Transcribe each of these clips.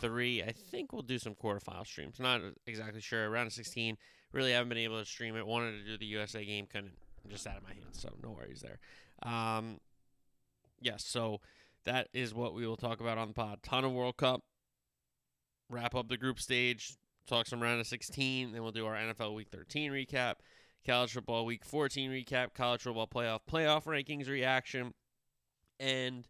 3. I think we'll do some quarterfile streams. Not exactly sure. Round of 16. Really haven't been able to stream it. Wanted to do the USA game, couldn't. Just out of my hands, so no worries there. Um, yes, so that is what we will talk about on the pod. Ton of World Cup. Wrap up the group stage. Talk some round of 16. Then we'll do our NFL Week 13 recap. College football Week 14 recap. College football playoff playoff rankings reaction. And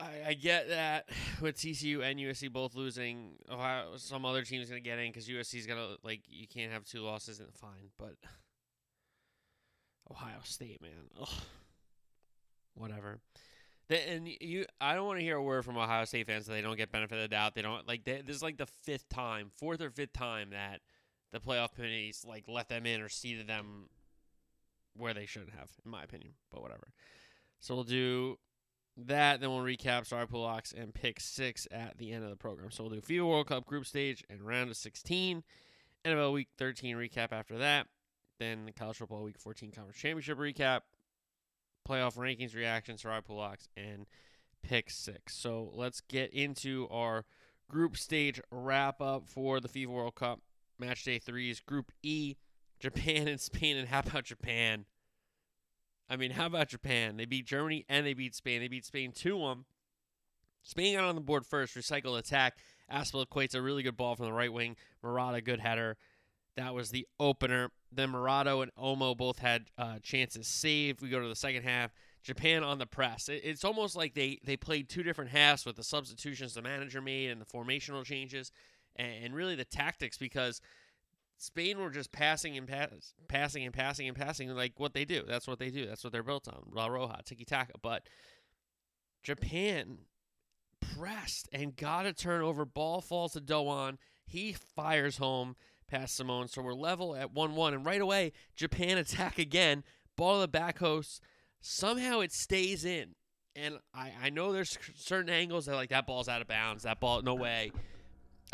I, I get that with TCU and USC both losing, Ohio, some other team's gonna get in because USC's gonna like you can't have two losses and fine, but Ohio State, man, Ugh. whatever. The, and you, I don't want to hear a word from Ohio State fans that they don't get benefit of the doubt. They don't like. They, this is like the fifth time, fourth or fifth time that the playoff committees like let them in or seated them where they shouldn't have, in my opinion. But whatever. So we'll do that. Then we'll recap Sorry Pool Locks and pick six at the end of the program. So we'll do FIFA World Cup group stage and round of 16. NFL Week 13 recap after that. Then the College Football Week 14 Conference Championship recap. Playoff rankings reaction, Sorry Pool Locks, and pick six. So let's get into our group stage wrap up for the FIFA World Cup. Match day threes, Group E, Japan and Spain. And how about Japan? I mean, how about Japan? They beat Germany and they beat Spain. They beat Spain 2 1. Spain got on the board first, recycled attack. Azpilicueta a really good ball from the right wing. Morata, good header. That was the opener. Then Morata and Olmo both had uh, chances saved. We go to the second half. Japan on the press. It, it's almost like they, they played two different halves with the substitutions the manager made and the formational changes and, and really the tactics because Spain were just passing and pass, passing and passing and passing like what they do. That's what they do. That's what they're built on. La Roja, tiki taka. But Japan pressed and got a turnover. Ball falls to Doan. He fires home past Simón. So we're level at 1 1. And right away, Japan attack again. Ball to the back host. Somehow it stays in. And I, I know there's certain angles that like that ball's out of bounds. That ball, no way.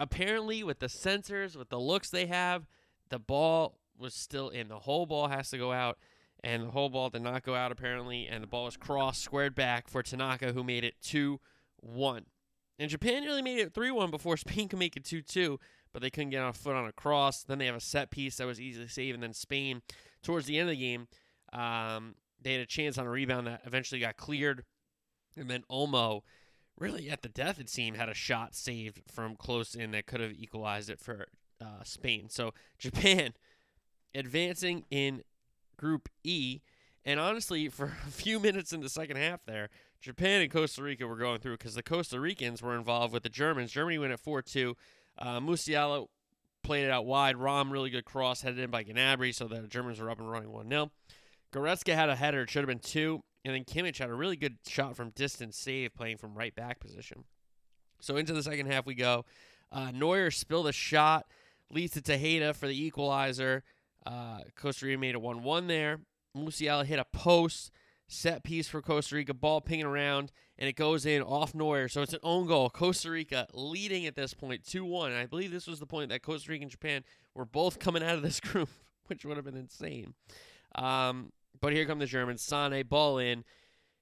Apparently, with the sensors, with the looks they have, the ball was still in. The whole ball has to go out, and the whole ball did not go out apparently, and the ball was crossed, squared back for Tanaka, who made it 2 1. And Japan nearly made it 3 1 before Spain could make it 2 2, but they couldn't get on a foot on a cross. Then they have a set piece that was easily saved, and then Spain, towards the end of the game, um, they had a chance on a rebound that eventually got cleared. And then Olmo, really at the death, it seemed, had a shot saved from close in that could have equalized it for uh, Spain. So Japan advancing in Group E. And honestly, for a few minutes in the second half there, Japan and Costa Rica were going through because the Costa Ricans were involved with the Germans. Germany went at 4 2. Uh, Musiala played it out wide. Raum, really good cross, headed in by Gnabry, so the Germans were up and running 1 0. Goretzka had a header. It should have been two. And then Kimmich had a really good shot from distance save playing from right back position. So into the second half we go. Uh, Neuer spilled a shot, leads to Tejeda for the equalizer. Uh, Costa Rica made a 1 1 there. Musiala hit a post, set piece for Costa Rica, ball pinging around, and it goes in off Neuer. So it's an own goal. Costa Rica leading at this point 2 1. I believe this was the point that Costa Rica and Japan were both coming out of this group, which would have been insane. Um, but here come the Germans. Sane, ball in.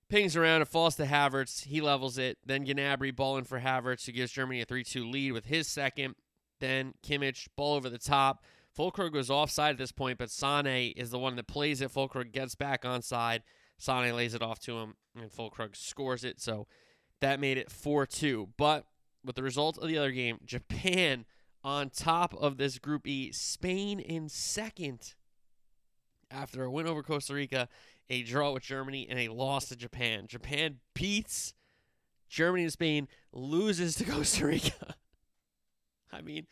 Pings around. It falls to Havertz. He levels it. Then Gnabry, ball in for Havertz, who gives Germany a 3 2 lead with his second. Then Kimmich, ball over the top. Füllkrug was offside at this point, but Sane is the one that plays it. Füllkrug gets back onside. Sane lays it off to him, and Füllkrug scores it. So that made it 4 2. But with the result of the other game, Japan on top of this Group E, Spain in second after a win over Costa Rica, a draw with Germany, and a loss to Japan. Japan beats Germany and Spain, loses to Costa Rica. I mean,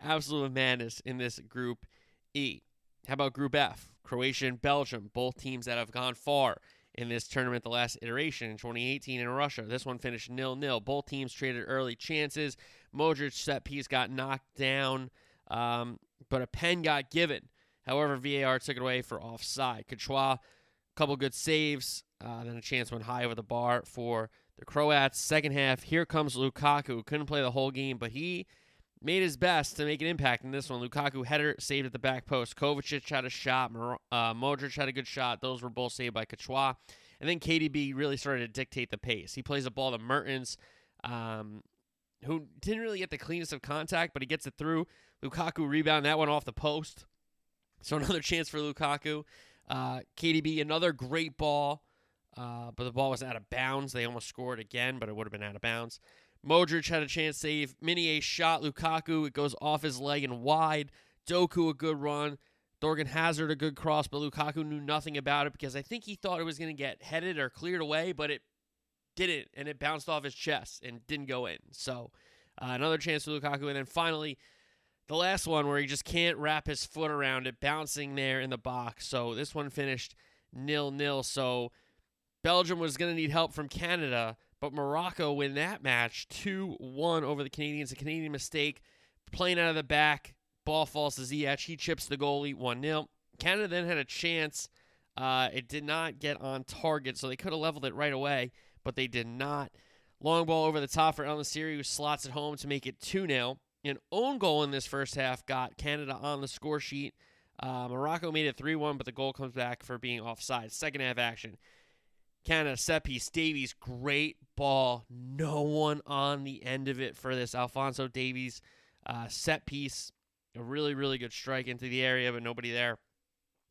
absolute madness in this Group E. How about Group F? Croatia and Belgium, both teams that have gone far in this tournament, the last iteration in 2018 in Russia. This one finished nil nil. Both teams traded early chances. Modric set piece got knocked down, um, but a pen got given. However, VAR took it away for offside. Courtois, couple good saves, uh, then a chance went high over the bar for the Croats. Second half, here comes Lukaku. Couldn't play the whole game, but he made his best to make an impact in this one. Lukaku header saved at the back post. Kovacic had a shot. Uh, Modric had a good shot. Those were both saved by Courtois. And then KDB really started to dictate the pace. He plays a ball to Mertens, um, who didn't really get the cleanest of contact, but he gets it through. Lukaku rebound that one off the post. So another chance for Lukaku. Uh, KDB, another great ball, uh, but the ball was out of bounds. They almost scored again, but it would have been out of bounds. Modric had a chance to save. Meunier shot Lukaku. It goes off his leg and wide. Doku a good run. Thorgan Hazard a good cross, but Lukaku knew nothing about it because I think he thought it was going to get headed or cleared away, but it didn't, and it bounced off his chest and didn't go in. So uh, another chance for Lukaku, and then finally the last one where he just can't wrap his foot around it, bouncing there in the box. So this one finished nil nil. So Belgium was going to need help from Canada, but Morocco win that match 2 1 over the Canadians. A Canadian mistake, playing out of the back. Ball falls to Ziyech. He chips the goalie 1 0. Canada then had a chance. Uh, it did not get on target, so they could have leveled it right away, but they did not. Long ball over the top for El Nesyri, who slots it home to make it 2 0. An own goal in this first half got Canada on the score sheet. Uh, Morocco made it 3 1, but the goal comes back for being offside. Second half action. Canada set piece. Davies, great ball. No one on the end of it for this. Alfonso Davies uh, set piece. A really, really good strike into the area, but nobody there.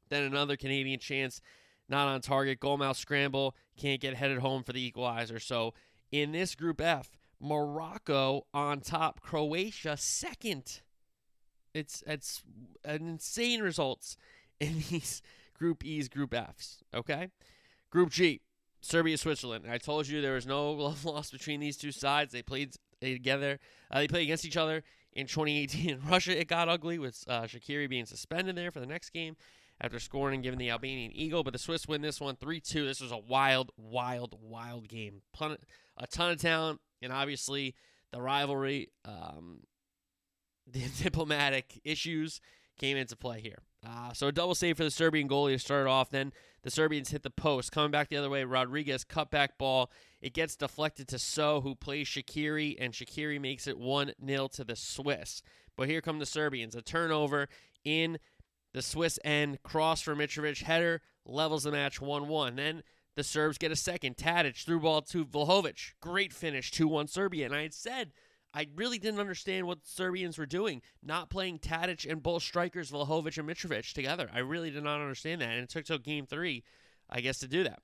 Then another Canadian chance, not on target. Goalmouth scramble. Can't get headed home for the equalizer. So in this Group F, Morocco on top, Croatia second. It's it's an insane results in these Group E's, Group F's. Okay, Group G, Serbia, Switzerland. I told you there was no love lost between these two sides. They played together. Uh, they played against each other in 2018 in Russia. It got ugly with uh, Shaqiri being suspended there for the next game after scoring and giving the Albanian eagle. But the Swiss win this one 3 2. This was a wild, wild, wild game. A ton of talent, and obviously the rivalry, um, the diplomatic issues came into play here. Uh, so a double save for the Serbian goalie to start off. Then the Serbians hit the post. Coming back the other way, Rodriguez cutback ball. It gets deflected to Sow, who plays Shaqiri, and Shaqiri makes it 1 0 to the Swiss. But here come the Serbians. A turnover in the Swiss end. Cross for Mitrovic. Header levels the match 1 1. Then the Serbs get a second. Tadic through ball to Vlahovic. Great finish 2 1 Serbia. And I had said I really didn't understand what the Serbians were doing, not playing Tadic and both strikers, Vlahovic and Mitrovic, together. I really did not understand that. And it took till game three, I guess, to do that.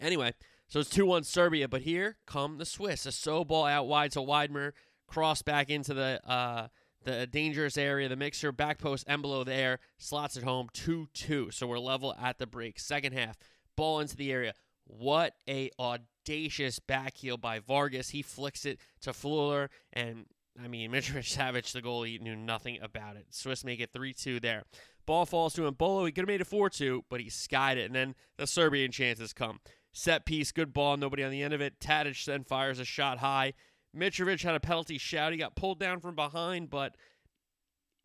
Anyway, so it's 2 1 Serbia, but here come the Swiss. A so ball out wide to Widmer, cross back into the uh, the dangerous area, the mixer, back post, Embolo there, slots it home 2 2. So we're level at the break. Second half, ball into the area. What a audacious back heel by Vargas. He flicks it to Freuler, and I mean, Mitrovic Savic, the goalie, knew nothing about it. Swiss make it 3 2 there. Ball falls to Embolo. He could have made it 4 2, but he skied it, and then the Serbian chances come. Set piece, good ball, nobody on the end of it. Tadic then fires a shot high. Mitrovic had a penalty shout. He got pulled down from behind, but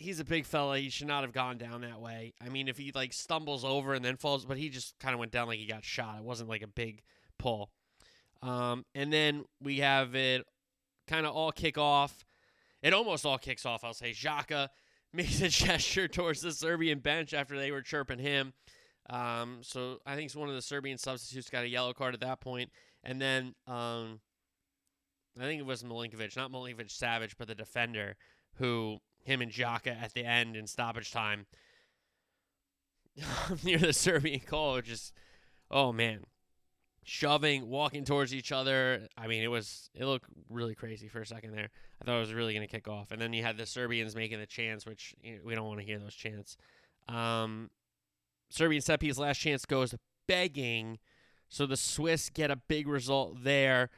he's a big fella. He should not have gone down that way. I mean, if he like stumbles over and then falls, but he just kind of went down like he got shot. It wasn't like a big pull. Um, and then we have it kind of all kick off. It almost all kicks off, I'll say. Xhaka makes a gesture towards the Serbian bench after they were chirping him. Um, so I think one of the Serbian substitutes got a yellow card at that point. And then um, I think it was Milinkovic, not Milinkovic Savic, but the defender who him and Xhaka at the end in stoppage time near the Serbian goal. Just, oh man, shoving, walking towards each other. I mean, it was it looked really crazy for a second there. I thought it was really going to kick off, and then you had the Serbians making the chance, which you know, we don't want to hear those chants. Um, Serbian set piece last chance goes begging, so the Swiss get a big result there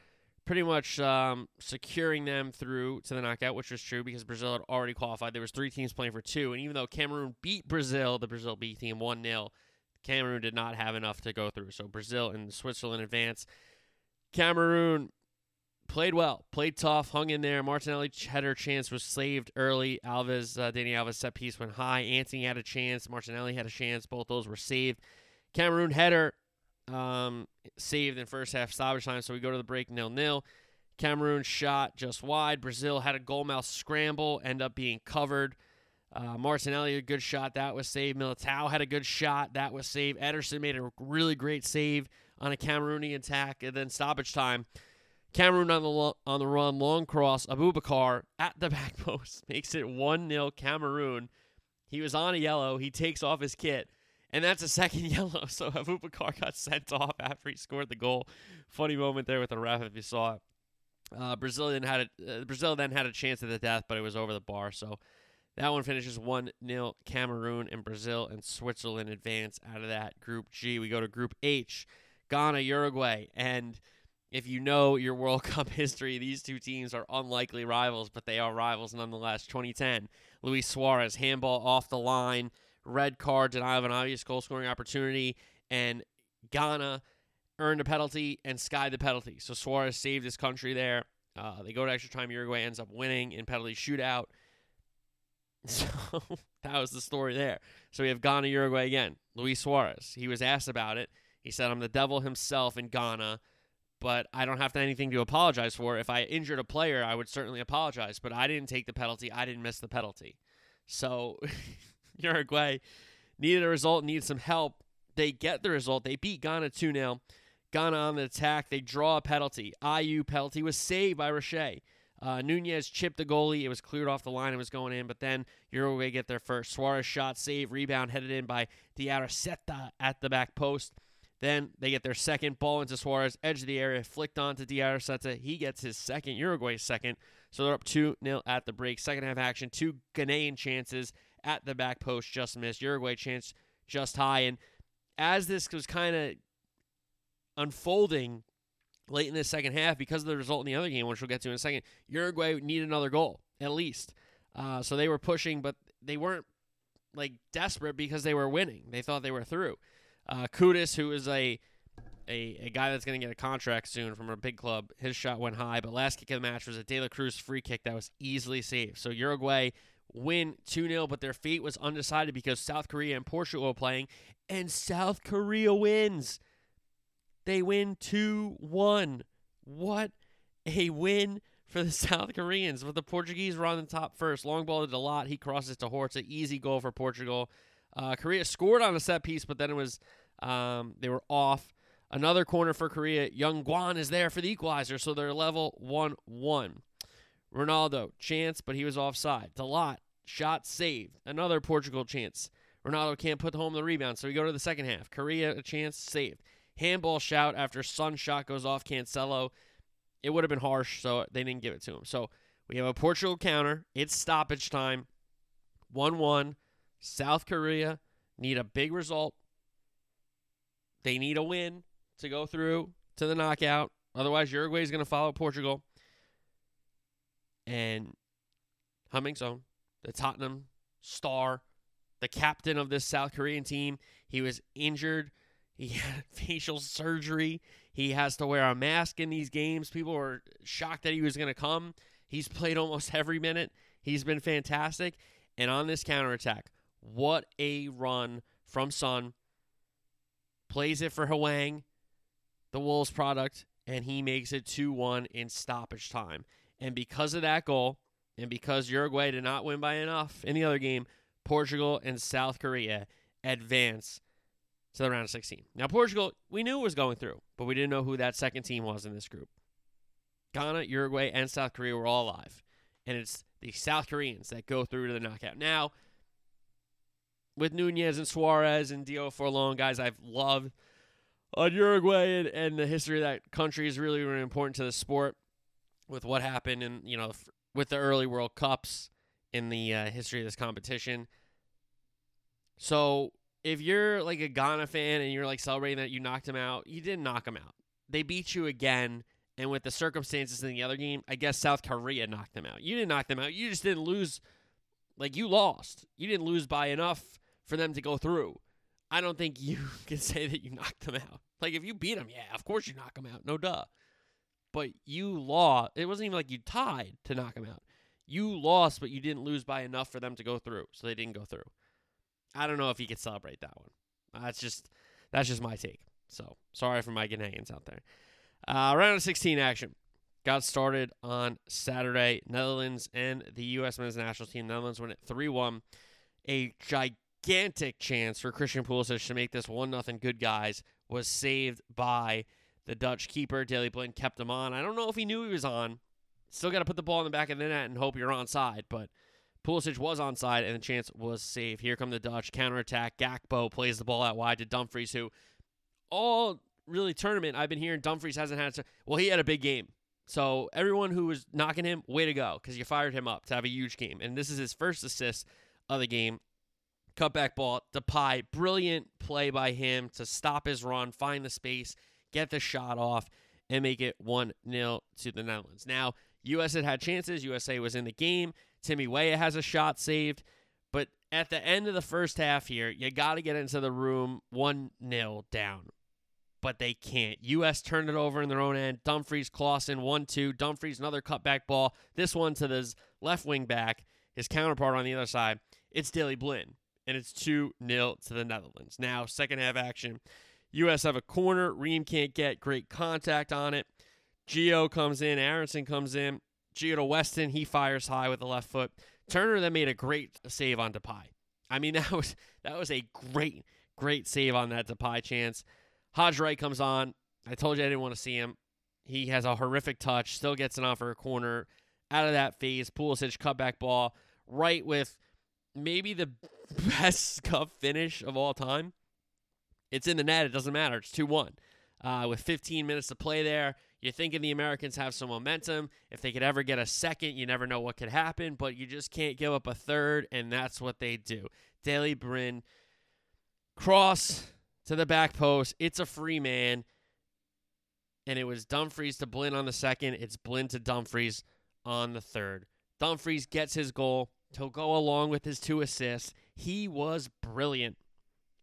pretty much um, securing them through to the knockout, which was true because Brazil had already qualified. There was three teams playing for two, and even though Cameroon beat Brazil, the Brazil B team one 0 Cameroon did not have enough to go through. So Brazil and Switzerland advance. Cameroon played well, played tough, hung in there. Martinelli header chance was saved early. Alves, uh, Dani Alves set piece went high. Antony had a chance. Martinelli had a chance. Both those were saved. Cameroon header um, saved in first half stoppage time. So we go to the break nil nil. Cameroon shot just wide. Brazil had a goal mouth scramble, end up being covered. Uh, Martinelli a good shot that was saved. Militao had a good shot that was saved. Ederson made a really great save on a Cameroonian attack, and then stoppage time. Cameroon on the lo- on the run, long cross. Abubakar at the back post makes it one 0 Cameroon. He was on a yellow. He takes off his kit, and that's a second yellow. So Abubakar got sent off after he scored the goal. Funny moment there with the ref if you saw it. Uh, Brazilian had a, uh, Brazil then had a chance at the death, but it was over the bar. So that one finishes 1 0 Cameroon and Brazil and Switzerland advance out of that Group G. We go to Group H Ghana, Uruguay. And if you know your World Cup history, these two teams are unlikely rivals, but they are rivals nonetheless. 2010, Luis Suarez, handball off the line, red card, denial of an obvious goal scoring opportunity, and Ghana earned a penalty and skied the penalty. So Suarez saved his country there. Uh, they go to extra time. Uruguay ends up winning in penalty shootout. So that was the story there. So we have Ghana, Uruguay again. Luis Suarez. He was asked about it. He said, I'm the devil himself in Ghana, but I don't have to anything to apologize for. If I injured a player, I would certainly apologize, but I didn't take the penalty. I didn't miss the penalty. So Uruguay needed a result, needed some help. They get the result. They beat Ghana 2 0. Ghana on the attack. They draw a penalty. Ayew penalty was saved by Rochet. Uh, Nunez chipped the goalie. It was cleared off the line. It was going in, but then Uruguay get their first. Suarez shot, save, rebound, headed in by Diarra at the back post. Then they get their second ball into Suarez, edge of the area, flicked on to Diarra He gets his second, Uruguay's second. So they're up 2 0 at the break. Second half action, two Ghanaian chances at the back post, just missed. Uruguay chance just high. And as this was kind of unfolding late in the second half because of the result in the other game, which we'll get to in a second. Uruguay need another goal at least, uh, so they were pushing, but they weren't like desperate because they were winning. They thought they were through. Uh, who is a a, a guy that's going to get a contract soon from a big club, his shot went high, but last kick of the match was a De La Cruz free kick that was easily saved. So Uruguay win 2 0, but their fate was undecided because South Korea and Portugal were playing, and South Korea wins. They win 2 1. What a win for the South Koreans. But the Portuguese were on the top first. Long ball to lot. He crosses to Horta. Easy goal for Portugal. Uh, Korea scored on a set piece, but then it was um, they were off. Another corner for Korea. Young-gwon is there for the equalizer, so they're level 1 1. Ronaldo, chance, but he was offside. Dalot, shot saved. Another Portugal chance. Ronaldo can't put home the rebound, so we go to the second half. Korea, a chance, saved handball shout after Son shot goes off Cancelo. It would have been harsh, so they didn't give it to him. So we have a Portugal counter. It's stoppage time. 1 1. South Korea need a big result. They need a win to go through to the knockout. Otherwise, Uruguay is going to follow Portugal. And Heung-min Son, the Tottenham star, the captain of this South Korean team, he was injured he had facial surgery. He has to wear a mask in these games. People were shocked that he was going to come. He's played almost every minute. He's been fantastic. And on this counterattack, what a run from Son. Plays it for Hwang, the Wolves product, and he makes it 2 1 in stoppage time. And because of that goal, and because Uruguay did not win by enough in the other game, Portugal and South Korea advance to the round of 16. Now, Portugal, we knew was going through, but we didn't know who that second team was in this group. Ghana, Uruguay, and South Korea were all alive. And it's the South Koreans that go through to the knockout. Now, with Nunez and Suarez and Diego Forlán, guys I've loved on Uruguay and, and the history of that country is really, really important to the sport with what happened in, you know, with the early World Cups in the uh, history of this competition. So if you're like a Ghana fan and you're like celebrating that you knocked him out, you didn't knock him out. They beat you again, and with the circumstances in the other game, I guess South Korea knocked them out. You didn't knock them out. You just didn't lose. Like you lost. You didn't lose by enough for them to go through. I don't think you can say that you knocked them out. Like if you beat them, yeah, of course you knock them out, no duh. But you lost. It wasn't even like you tied to knock them out. You lost, but you didn't lose by enough for them to go through, so they didn't go through. I don't know if you could celebrate that one. That's just that's just my take. So sorry for my Ghanaians out there. Uh, round of 16 action got started on Saturday. Netherlands and the U.S. men's national team. Netherlands win it 3 1. A gigantic chance for Christian Pulisic to make this 1 0 good guys was saved by the Dutch keeper. Daley Blind kept him on. I don't know if he knew he was on. Still got to put the ball in the back of the net and hope you're onside, but Pulisic was onside and the chance was saved. Here come the Dutch counterattack. Gakpo plays the ball out wide to Dumfries, who all really tournament I've been hearing Dumfries hasn't had. Well, he had a big game. So everyone who was knocking him, way to go, because you fired him up to have a huge game. And this is his first assist of the game. Cutback ball, Depay, brilliant play by him to stop his run, find the space, get the shot off, and make it 1 0 to the Netherlands. Now, US had had chances. USA was in the game. Timmy Weah has a shot saved. But at the end of the first half here, you got to get into the room 1 0 down but they can't. U.S. turned it over in their own end. Dumfries, Klaassen, 1 2. Dumfries, another cutback ball. This one to the left wing back, his counterpart on the other side. It's Daley Blind, and it's 2 0 to the Netherlands. Now, second half action. U.S. have a corner. Ream can't get great contact on it. Gio comes in. Aaronson comes in. Gio to Weston. He fires high with the left foot. Turner then made a great save on Depay. I mean, that was that was a great, great save on that Depay chance. Haji Wright comes on. I told you I didn't want to see him. He has a horrific touch, still gets on for a corner. Out of that phase, Pulisic cutback ball, Wright with maybe the best cup finish of all time. It's in the net. It doesn't matter. It's 2 1. Uh, with 15 minutes to play there, you're thinking the Americans have some momentum. If they could ever get a second, you never know what could happen, but you just can't give up a third, and that's what they do. Daley Blind, cross to the back post. It's a free man. And it was Dumfries to Blind on the second. It's Blind to Dumfries on the third. Dumfries gets his goal. He'll go along with his two assists. He was brilliant.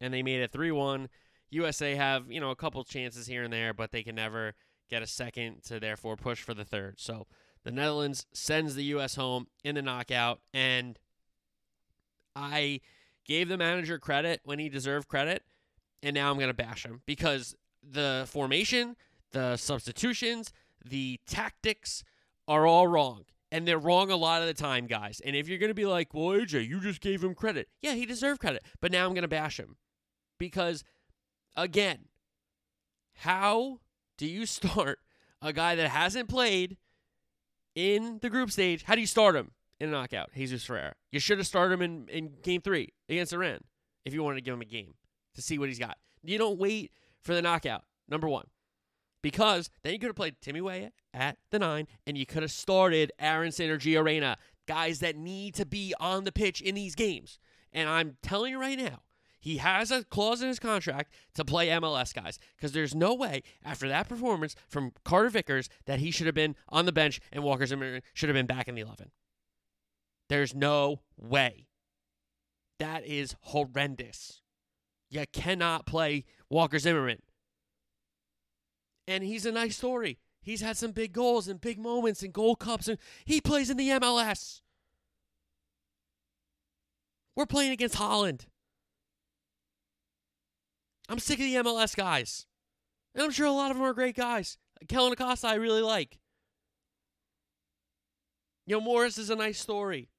And they made it 3 1. USA have, you know, a couple chances here and there, but they can never get a second to therefore push for the third. So the Netherlands sends the U.S. home in the knockout. And I gave the manager credit when he deserved credit and now I'm going to bash him because the formation, the substitutions, the tactics are all wrong. And they're wrong a lot of the time, guys. And if you're going to be like, well, AJ, you just gave him credit. Yeah, he deserved credit. But now I'm going to bash him. Because, again, how do you start a guy that hasn't played in the group stage? How do you start him in a knockout? Jesus Ferreira. You should have started him in, in game three against Iran if you wanted to give him a game to see what he's got. You don't wait for the knockout, number one. Because then you could have played Timmy Weah at the nine, and you could have started Aaronson or Gio Reyna, guys that need to be on the pitch in these games. And I'm telling you right now, he has a clause in his contract to play MLS guys because there's no way after that performance from Carter Vickers that he should have been on the bench and Walker Zimmerman should have been back in the 11. There's no way. That is horrendous. You cannot play Walker Zimmerman. And he's a nice story. He's had some big goals and big moments and gold cups, and he plays in the MLS. We're playing against Holland. I'm sick of the MLS guys. And I'm sure a lot of them are great guys. Kellyn Acosta, I really like. You know, Morris is a nice story.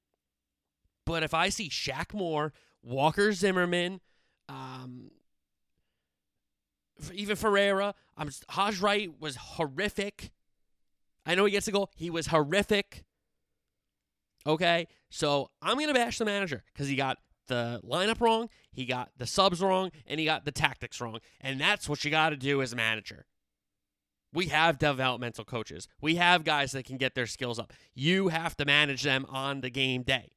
But if I see Shaq Moore, Walker Zimmerman, um, even Ferreira. Um, Haji Wright was horrific. I know he gets a goal. He was horrific. Okay, so I'm gonna bash the manager because he got the lineup wrong, he got the subs wrong, and he got the tactics wrong. And that's what you got to do as a manager. We have developmental coaches. We have guys that can get their skills up. You have to manage them on the game day.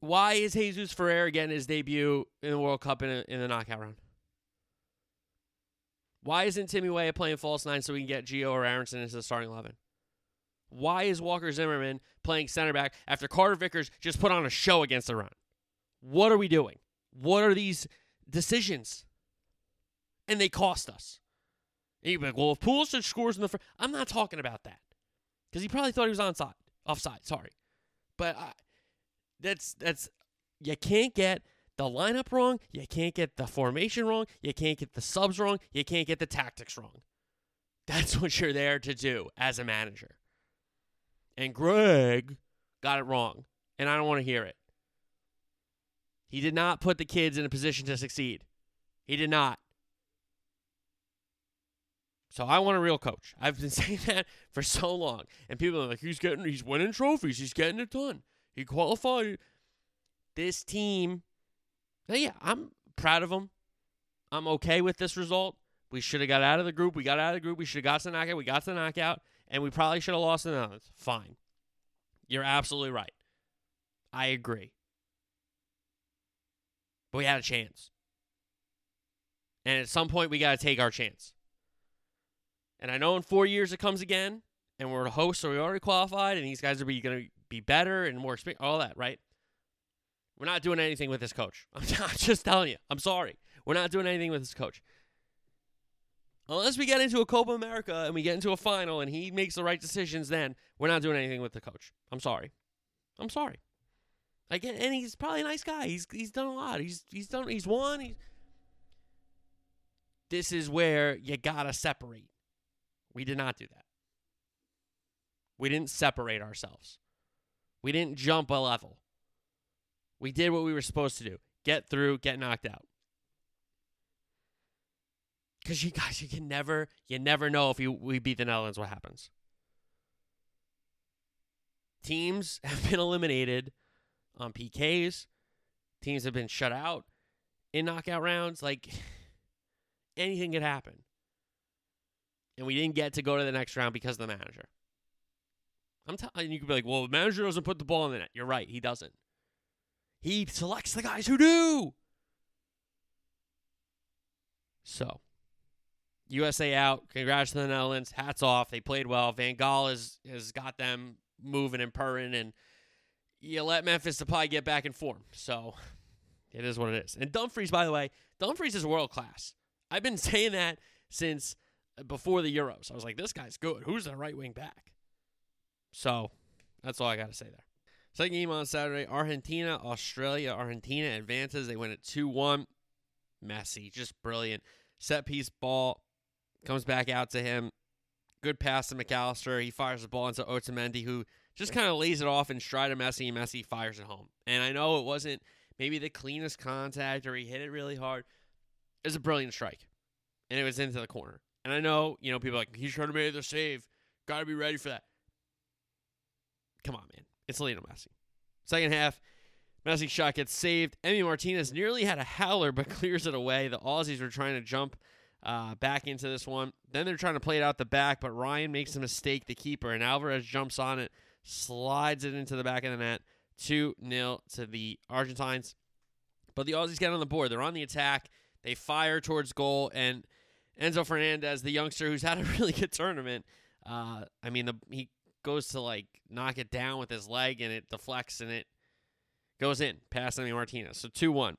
Why is Jesus Ferrer getting his debut in the World Cup in, a, in the knockout round? Why isn't Timmy Weah playing false nine so we can get Gio or Aaronson into the starting 11? Why is Walker Zimmerman playing center back after Carter Vickers just put on a show against Iran? What are we doing? What are these decisions? And they cost us. And you'd be like, well, if Pulisic scores in the first, I'm not talking about that because he probably thought he was onside, offside. Sorry, but I, that's that's you can't get the lineup wrong. You can't get the formation wrong. You can't get the subs wrong. You can't get the tactics wrong. That's what you're there to do as a manager. And Greg got it wrong, and I don't want to hear it. He did not put the kids in a position to succeed. He did not. So I want a real coach. I've been saying that for so long, and people are like, "He's getting, he's winning trophies. He's getting it done. He qualified." This team, yeah, I'm proud of them. I'm okay with this result. We should have got out of the group. We got out of the group. We should have got to the knockout. We got to the knockout, and we probably should have lost in the others. Fine. You're absolutely right. I agree. But we had a chance. And at some point, we got to take our chance. And I know in four years it comes again, and we're a host, so we already qualified, and these guys are going to be better and more experienced, all that, right? We're not doing anything with this coach. I'm just telling you. I'm sorry. We're not doing anything with this coach. Unless we get into a Copa America and we get into a final and he makes the right decisions, then we're not doing anything with the coach. I'm sorry. I'm sorry. Again, and he's probably a nice guy. He's he's done a lot. He's he's done he's won. He's... This is where you gotta separate. We did not do that. We didn't separate ourselves. We didn't jump a level. We did what we were supposed to do. Get through, get knocked out. Because you guys, you can never, you never know if you we beat the Netherlands, what happens. Teams have been eliminated on PKs. Teams have been shut out in knockout rounds. Like anything could happen. And we didn't get to go to the next round because of the manager. I'm telling you, could be like, well, the manager doesn't put the ball in the net. You're right, he doesn't. He selects the guys who do. So, USA out. Congrats to the Netherlands. Hats off. They played well. Van Gaal has, has got them moving and purring, and you let Memphis Depay get back in form. So it is what it is. And Dumfries, by the way, Dumfries is world class. I've been saying that since before the Euros. I was like, this guy's good. Who's the right wing back? So that's all I got to say there. Second game on Saturday Argentina, Australia. Argentina advances. They win it 2 1. Messi, just brilliant. Set piece ball comes back out to him. Good pass to McAllister. He fires the ball into Otamendi, who just kind of lays it off in stride of Messi, and Messi fires it home. And I know it wasn't maybe the cleanest contact or he hit it really hard. It was a brilliant strike, and it was into the corner. And I know, you know, people like, he's trying to make the save. Got to be ready for that. Come on, man. It's Lionel Messi. Second half, Messi shot gets saved. Emi Martinez nearly had a howler, but clears it away. The Aussies were trying to jump uh, back into this one. Then they're trying to play it out the back, but Ryan makes a mistake, the keeper, and Alvarez jumps on it, slides it into the back of the net. 2 0 to the Argentines. But the Aussies get on the board. They're on the attack. They fire towards goal, and Enzo Fernandez, the youngster who's had a really good tournament, uh, I mean, the, he goes to like knock it down with his leg, and it deflects, and it goes in past Emi Martinez. So 2 1.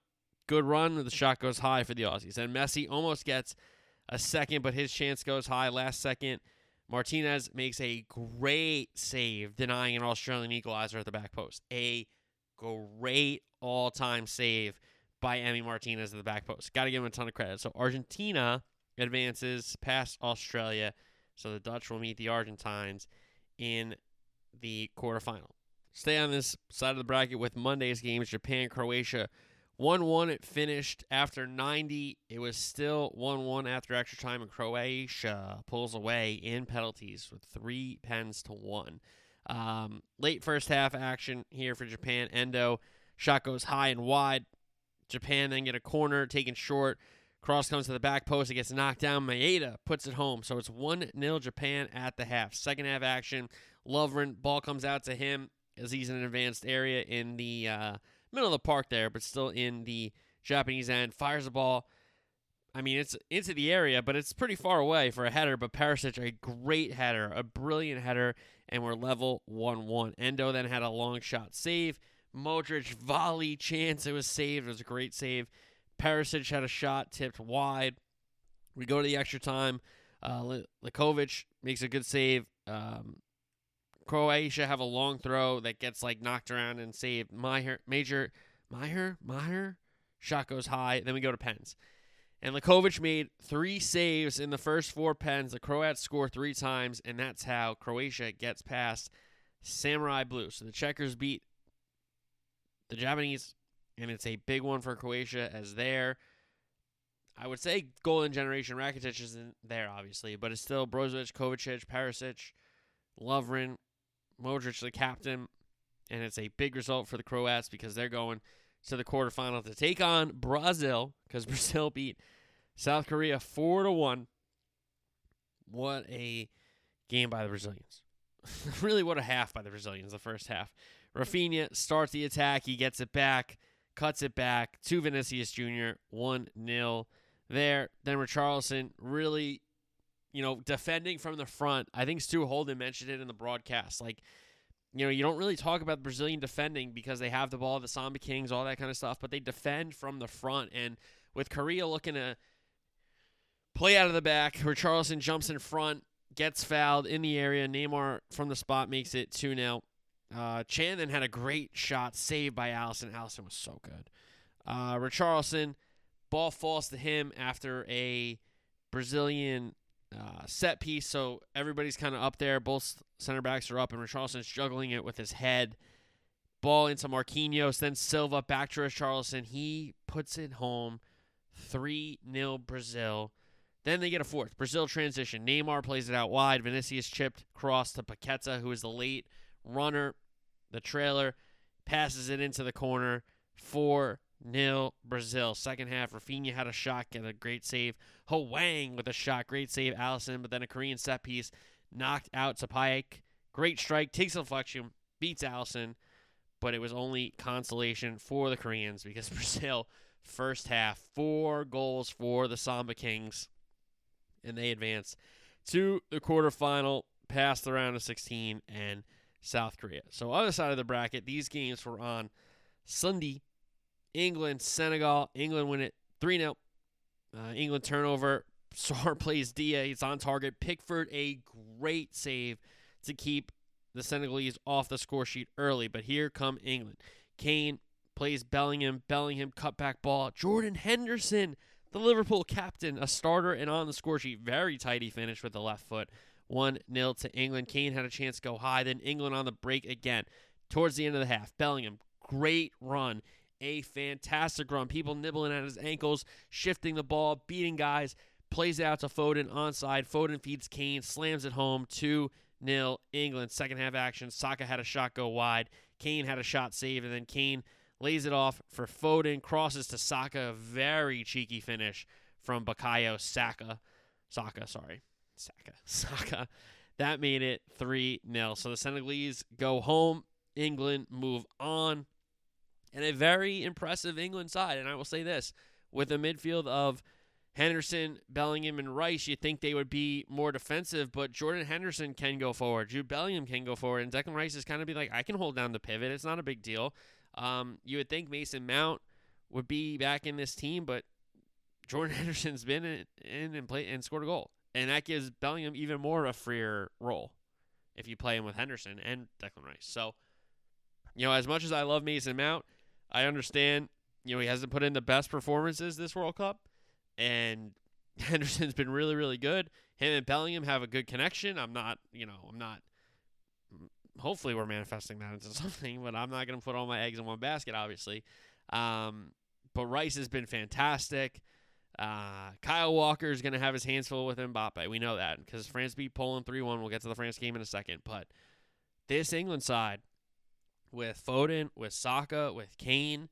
Good run. The shot goes high for the Aussies. And Messi almost gets a second, but his chance goes high last second. Martinez makes a great save, denying an Australian equalizer at the back post. A great all time save by Emi Martinez at the back post. Got to give him a ton of credit. So Argentina advances past Australia. So the Dutch will meet the Argentines in the quarterfinal. Stay on this side of the bracket with Monday's games Japan, Croatia. 1 1 it finished after 90. It was still 1 1 after extra time, and Croatia pulls away in penalties with three pens to one. Um, late first half action here for Japan. Endo shot goes high and wide. Japan then get a corner taken short. Cross comes to the back post. It gets knocked down. Maeda puts it home. So it's 1 0 Japan at the half. Second half action. Lovren, ball comes out to him as he's in an advanced area in the uh, middle of the park there, but still in the Japanese end. Fires the ball. I mean, it's into the area, but it's pretty far away for a header. But Perisic, a great header, a brilliant header, and we're level 1 1. Endo then had a long shot save. Modric volley chance. It was saved. It was a great save. Perisic had a shot tipped wide. We go to the extra time. Uh, makes a good save. Um, Croatia have a long throw that gets like knocked around and saved. Maher, major, Maher, Maher, shot goes high. Then we go to pens. And Livakovic made three saves in the first four pens. The Croats score three times, and that's how Croatia gets past Samurai Blue. So the Checkers beat the Japanese, and it's a big one for Croatia as there. I would say golden generation Rakitic isn't there, obviously, but it's still Brozovic, Kovacic, Perisic, Lovren, Modric, the captain, and it's a big result for the Croats because they're going to the quarterfinal to take on Brazil because Brazil beat South Korea four to one. What a game by the Brazilians! really, what a half by the Brazilians. The first half. Raphinha starts the attack. He gets it back, cuts it back to Vinicius Jr. One 0 there. Then Richarlison really, you know, defending from the front. I think Stu Holden mentioned it in the broadcast. Like, you know, you don't really talk about Brazilian defending because they have the ball, the Samba Kings, all that kind of stuff, but they defend from the front. And with Korea looking to play out of the back, Richarlison jumps in front, gets fouled in the area. Neymar from the spot makes it 2 0. Uh, Chan then had a great shot saved by Alisson. Alisson was so good. Uh, Richarlison, ball falls to him after a Brazilian uh, set piece. So everybody's kind of up there. Both center backs are up, and Richarlison's juggling it with his head. Ball into Marquinhos, then Silva back to Richarlison. He puts it home. 3 0 Brazil. Then they get a fourth. Brazil transition. Neymar plays it out wide. Vinicius chipped cross to Paqueta, who is the late runner. The trailer passes it into the corner. 4 0 Brazil. Second half, Raphinha had a shot, get a great save. Ho Wang with a shot, great save. Alisson, but then a Korean set piece knocked out to Paik. Great strike, takes a deflection, beats Alisson, but it was only consolation for the Koreans because Brazil, first half, four goals for the Samba Kings and they advance to the quarterfinal, past the round of 16, and South Korea. So, other side of the bracket, these games were on Sunday. England, Senegal. England win it 3 0. Uh, England turnover. Sarr plays Dia. He's on target. Pickford, a great save to keep the Senegalese off the score sheet early. But here come England. Kane plays Bellingham. Bellingham cutback ball. Jordan Henderson the Liverpool captain, a starter and on the score sheet. Very tidy finish with the left foot. 1 0 to England. Kane had a chance to go high. Then England on the break again. Towards the end of the half, Bellingham, great run. A fantastic run. People nibbling at his ankles, shifting the ball, beating guys. Plays out to Foden onside. Foden feeds Kane, slams it home. 2 0 England. Second half action. Saka had a shot go wide. Kane had a shot saved, and then Kane lays it off for Foden, crosses to Saka, very cheeky finish from Bukayo Saka. Saka, sorry. Saka. Saka. That made it 3 0. So the Senegalese go home. England move on. And a very impressive England side. And I will say this with a midfield of Henderson, Bellingham, and Rice, you'd think they would be more defensive, but Jordan Henderson can go forward. Jude Bellingham can go forward. And Declan Rice is kind of be like, I can hold down the pivot. It's not a big deal. Um, you would think Mason Mount would be back in this team, but Jordan Henderson's been in, in and played and scored a goal, and that gives Bellingham even more of a freer role if you play him with Henderson and Declan Rice. So, you know, as much as I love Mason Mount, I understand. You know, he hasn't put in the best performances this World Cup, and Henderson's been really, really good. Him and Bellingham have a good connection. I'm not, you know, I'm not hopefully we're manifesting that into something, but I'm not going to put all my eggs in one basket, obviously. Um, but Rice has been fantastic. Uh, Kyle Walker is going to have his hands full with Mbappe. We know that because France beat Poland 3 1. We'll get to the France game in a second. But this England side with Foden, with Saka, with Kane,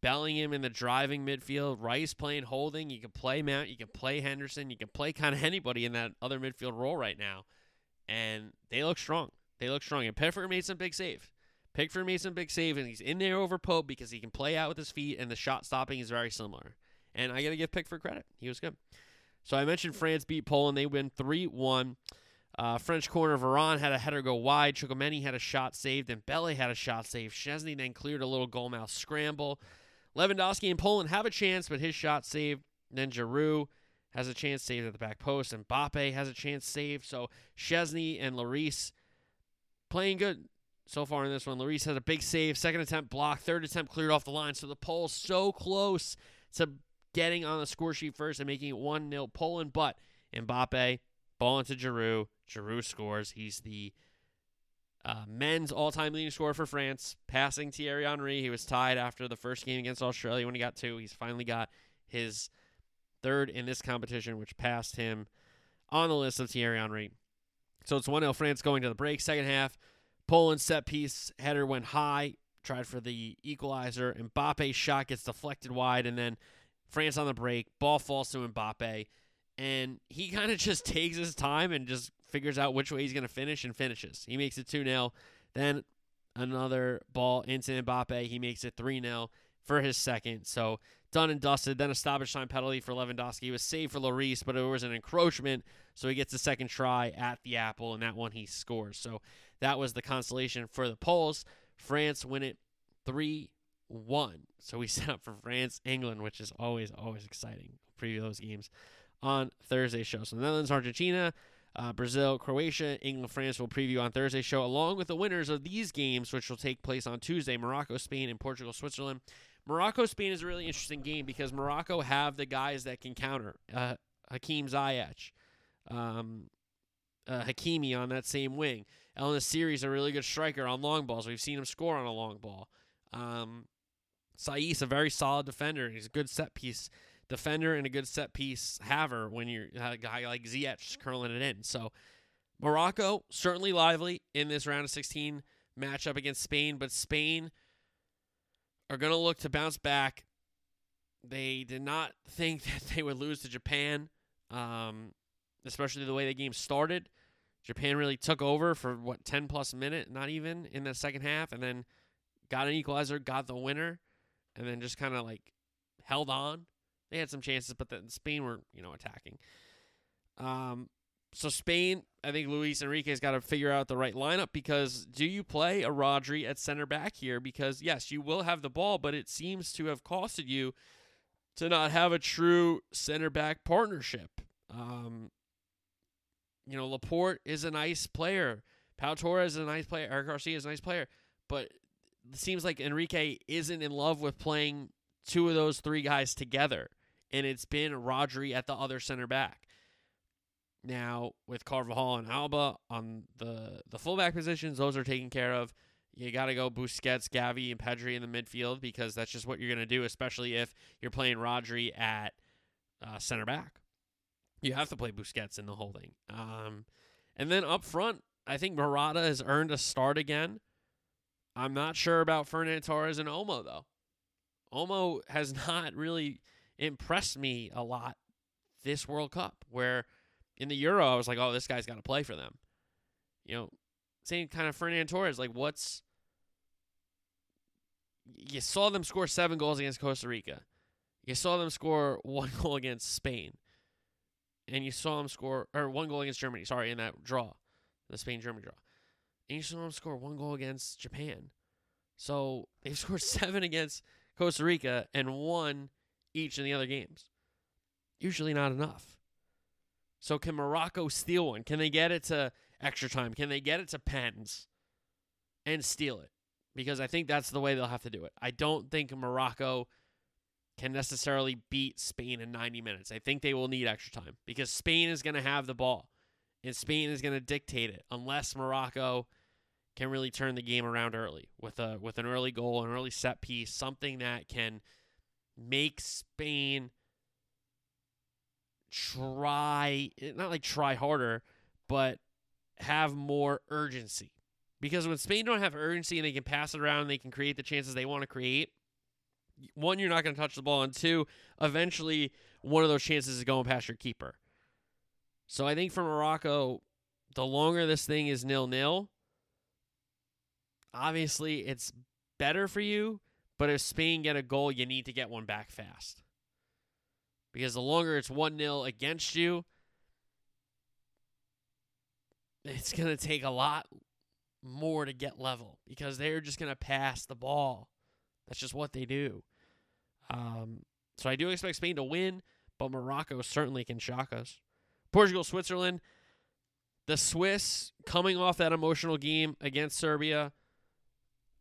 Bellingham in the driving midfield, Rice playing holding. You can play Mount, you can play Henderson, you can play kind of anybody in that other midfield role right now. And they look strong. They look strong. And Pickford made some big saves. Pickford made some big saves, and he's in there over Pope because he can play out with his feet, and the shot stopping is very similar. And I got to give Pickford credit. He was good. So I mentioned France beat Poland. They win 3 1. Uh, French corner Varane had a header go wide. Chouameni had a shot saved, and Bele had a shot saved. Szczesny then cleared a little goalmouth scramble. Lewandowski and Poland have a chance, but his shot saved. Then Giroud has a chance saved at the back post, and Mbappe has a chance saved. So Szczesny and Lloris playing good so far in this one. Lloris has a big save, second attempt blocked, third attempt cleared off the line. So the Poles so close to getting on the score sheet first and making it 1 0 Poland, but Mbappe, ball into Giroud. Giroud scores. He's the uh, men's all-time leading scorer for France, passing Thierry Henry. He was tied after the first game against Australia when he got two. He's finally got his third in this competition, which passed him on the list of Thierry Henry. So it's 1 0 France going to the break. Second half, Poland set piece header went high, tried for the equalizer. Mbappe's shot gets deflected wide, and then France on the break. Ball falls to Mbappe, and he kind of just takes his time and just figures out which way he's going to finish and finishes. He makes it 2 0. Then another ball into Mbappe. He makes it 3 0 for his second. So done and dusted. Then a stoppage time penalty for Lewandowski. He was saved for Lloris, but it was an encroachment. So he gets a second try at the apple, and that one he scores. So that was the consolation for the Poles. France win it 3 1. So we set up for France, England, which is always, always exciting. Preview those games on Thursday show. So Netherlands, Argentina, uh, Brazil, Croatia, England, France will preview on Thursday show, along with the winners of these games, which will take place on Tuesday Morocco, Spain, and Portugal, Switzerland. Morocco, Spain is a really interesting game because Morocco have the guys that can counter. Uh, Hakim Ziyech, um, uh, Hakimi on that same wing. En-Nesyri is a really good striker on long balls. We've seen him score on a long ball. Um, Saiss, a very solid defender. He's a good set piece defender and a good set piece haver when you're a guy like Ziyech curling it in. So Morocco certainly lively in this round of 16 matchup against Spain, but Spain are going to look to bounce back. They did not think that they would lose to Japan, um, especially the way the game started. Japan really took over for what 10 plus minute, not even in the second half, and then got an equalizer, got the winner, and then just kind of like held on. They had some chances, but then Spain were you know attacking. Um, so Spain, I think Luis Enrique's got to figure out the right lineup because do you play a Rodri at center back here? Because yes, you will have the ball, but it seems to have costed you to not have a true center back partnership. Um, you know, Laporte is a nice player. Pau Torres is a nice player. Eric Garcia is a nice player. But it seems like Enrique isn't in love with playing two of those three guys together. And it's been Rodri at the other center back. Now, with Carvajal and Alba on the, the fullback positions, those are taken care of. You got to go Busquets, Gavi, and Pedri in the midfield because that's just what you're going to do, especially if you're playing Rodri at uh, center back you have to play Busquets in the holding. Um, and then up front, I think Morata has earned a start again. I'm not sure about Ferran Torres and Olmo, though. Olmo has not really impressed me a lot this World Cup. Where in the Euro, I was like, oh, this guy's got to play for them. You know, same kind of Ferran Torres. Like, what's you saw them score seven goals against Costa Rica. You saw them score one goal against Spain and you saw them score or one goal against Germany. Sorry, in that draw, the Spain Germany draw, and you saw them score one goal against Japan. So they've scored seven against Costa Rica and one each in the other games. Usually not enough. So can Morocco steal one? Can they get it to extra time? Can they get it to pens and steal it? Because I think that's the way they'll have to do it. I don't think Morocco can necessarily beat Spain in 90 minutes. I think they will need extra time because Spain is going to have the ball and Spain is going to dictate it unless Morocco can really turn the game around early with a with an early goal, an early set piece, something that can make Spain try not like try harder, but have more urgency. Because when Spain don't have urgency and they can pass it around they can create the chances they want to create, one, you're not going to touch the ball, and two, eventually one of those chances is going past your keeper. So I think for Morocco, the longer this thing is nil nil, obviously it's better for you. But if Spain get a goal, you need to get one back fast. Because the longer it's 1 0 against you, it's going to take a lot more to get level because they're just going to pass the ball. That's just what they do. Um, so I do expect Spain to win, but Morocco certainly can shock us. Portugal, Switzerland. The Swiss coming off that emotional game against Serbia.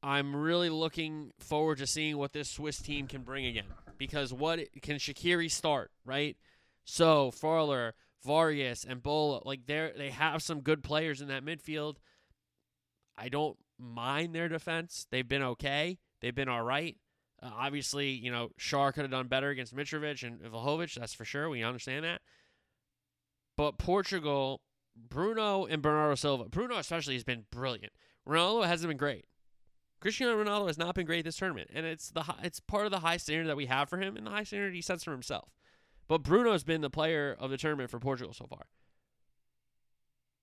I'm really looking forward to seeing what this Swiss team can bring again. Because what can Shaqiri start, right? So Freuler, Vargas, and Bola, like they they have some good players in that midfield. I don't mind their defense. They've been okay. They've been all right. Uh, obviously, you know, Schär could have done better against Mitrovic and Vlahovic. That's for sure. We understand that. But Portugal, Bruno and Bernardo Silva, Bruno especially has been brilliant. Ronaldo hasn't been great. Cristiano Ronaldo has not been great this tournament, and it's the it's part of the high standard that we have for him and the high standard he sets for himself. But Bruno's been the player of the tournament for Portugal so far.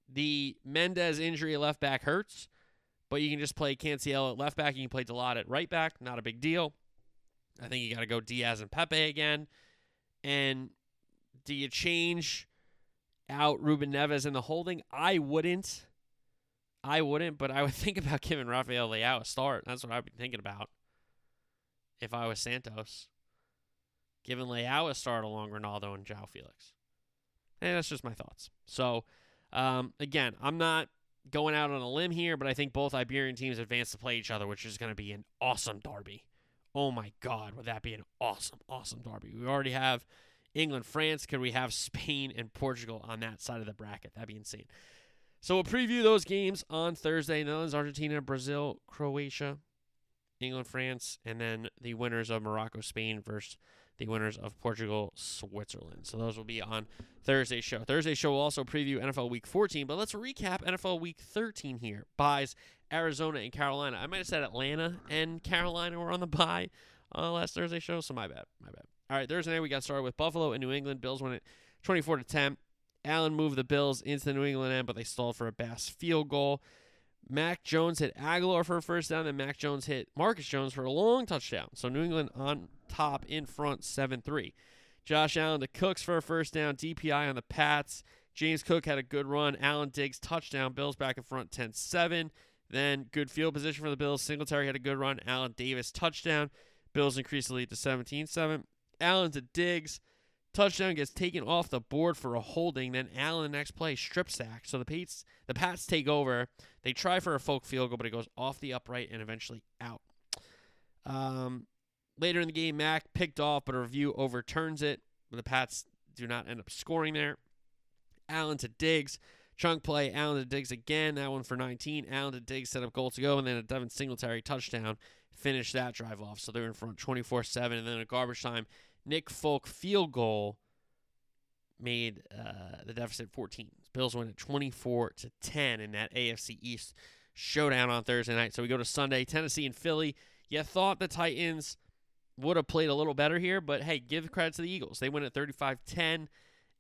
The Mendes injury left back hurts, but you can just play Cancelo at left back. You can play Dalot at right back. Not a big deal. I think you got to go Dias and Pepe again. And do you change out Ruben Neves in the holding? I wouldn't. I wouldn't, but I would think about giving Rafael Leao a start. That's what I'd be thinking about if I was Santos. Giving Leao a start along Ronaldo and João Felix. And that's just my thoughts. So, um, again, I'm not going out on a limb here, but I think both Iberian teams advance to play each other, which is going to be an awesome derby. Oh my God, would that be an awesome, awesome derby? We already have England, France. Could we have Spain and Portugal on that side of the bracket? That'd be insane. So we'll preview those games on Thursday. Netherlands, Argentina, Brazil, Croatia, England, France, and then the winners of Morocco, Spain versus the winners of Portugal, Switzerland. So those will be on Thursday's show. Thursday's show will also preview NFL Week 14, but let's recap NFL Week 13 here. Byes Arizona and Carolina. I might have said Atlanta and Carolina were on the bye uh, last Thursday show, so my bad. My bad. All right, Thursday night we got started with Buffalo and New England. Bills win it 24 to 10. Allen moved the Bills into the New England end, but they stalled for a Bass field goal. Mac Jones hit Agholor for a first down, and Mac Jones hit Marcus Jones for a long touchdown. So New England on top in front 7 3. Josh Allen to Cooks for a first down, DPI on the Pats. James Cook had a good run. Allen Diggs touchdown. Bills back in front 10 7. Then good field position for the Bills. Singletary had a good run. Allen Davis touchdown. Bills increase the lead to 17 7. Allen to Diggs. Touchdown gets taken off the board for a holding. Then Allen next play strip sack. So the Pats the Pats take over. They try for a Folk field goal, but it goes off the upright and eventually out. Um, later in the game, Mac picked off, but a review overturns it. The Pats do not end up scoring there. Allen to Diggs. Chunk play, Allen to Diggs again. That one for 19. Allen to Diggs set up goal to go, and then a Devin Singletary touchdown finished that drive off. So they're in front 24 7. And then a garbage time, Nick Folk field goal made uh, the deficit 14. Bills win at 24 to 10 in that AFC East showdown on Thursday night. So we go to Sunday, Tennessee and Philly. You thought the Titans would have played a little better here, but hey, give credit to the Eagles. They win at 35 10.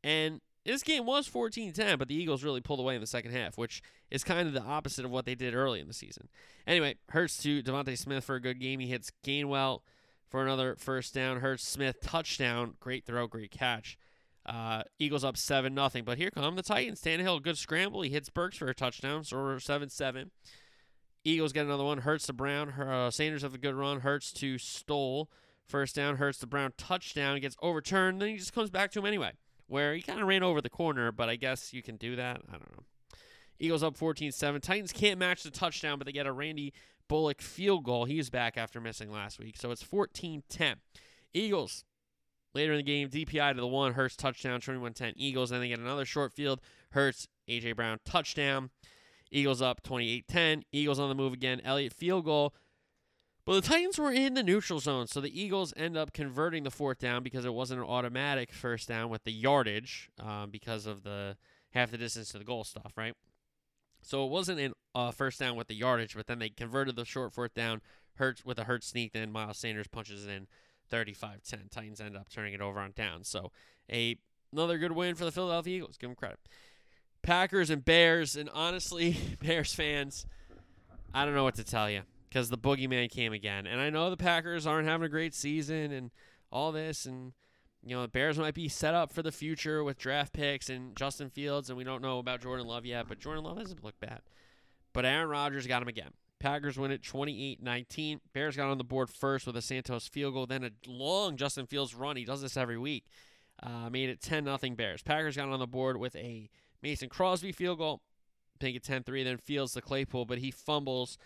And this game was 14 10, but the Eagles really pulled away in the second half, which is kind of the opposite of what they did early in the season. Anyway, Hurts to DeVonta Smith for a good game. He hits Gainwell for another first down. Hurts Smith touchdown. Great throw, great catch. Uh, Eagles up 7 nothing. But here come the Titans. Tannehill, good scramble. He hits Burks for a touchdown. So we're 7 7. Eagles get another one. Hurts to Brown. Uh, Sanders have a good run. Hurts to Stoll. First down. Hurts to Brown. Touchdown. Gets overturned. Then he just comes back to him anyway where he kind of ran over the corner, but I guess you can do that. I don't know. Eagles up 14 7. Titans can't match the touchdown, but they get a Randy Bullock field goal. He's back after missing last week. So it's 14 10. Eagles later in the game, DPI to the one, Hurts touchdown, 21 10. Eagles. Then they get another short field. Hurts, A.J. Brown touchdown. Eagles up 28 10. Eagles on the move again. Elliott field goal. But the Titans were in the neutral zone, so the Eagles end up converting the fourth down because it wasn't an automatic first down with the yardage um, because of the half the distance to the goal stuff, right? So it wasn't a uh, first down with the yardage, but then they converted the short fourth down. Hurts with a hurt sneak, then Miles Sanders punches it in 35-10. Titans end up turning it over on down. So a another good win for the Philadelphia Eagles. Give them credit. Packers and Bears, and honestly, Bears fans, I don't know what to tell you because the boogeyman came again. And I know the Packers aren't having a great season and all this, and you know, the Bears might be set up for the future with draft picks and Justin Fields, and we don't know about Jordan Love yet, but Jordan Love hasn't looked bad. But Aaron Rodgers got him again. Packers win it 28 19. Bears got on the board first with a Santos field goal, then a long Justin Fields run. He does this every week. Uh, made it 10 0 Bears. Packers got on the board with a Mason Crosby field goal, make it 10 3. Then Fields the Claypool, but he fumbles.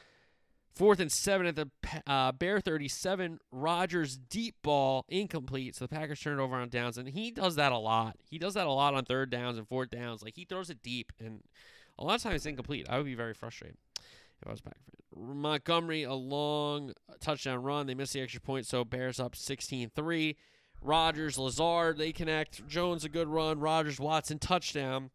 Fourth and seven at the uh, Bear 37. Rodgers deep ball incomplete. So the Packers turn it over on downs, and he does that a lot. He does that a lot on third downs and fourth downs. Like he throws it deep, and a lot of times it's incomplete. I would be very frustrated if I was back. Montgomery a long touchdown run. They miss the extra point, so Bears up 16-3. Rodgers, Lazard, they connect. Jones a good run. Rodgers, Watson touchdown.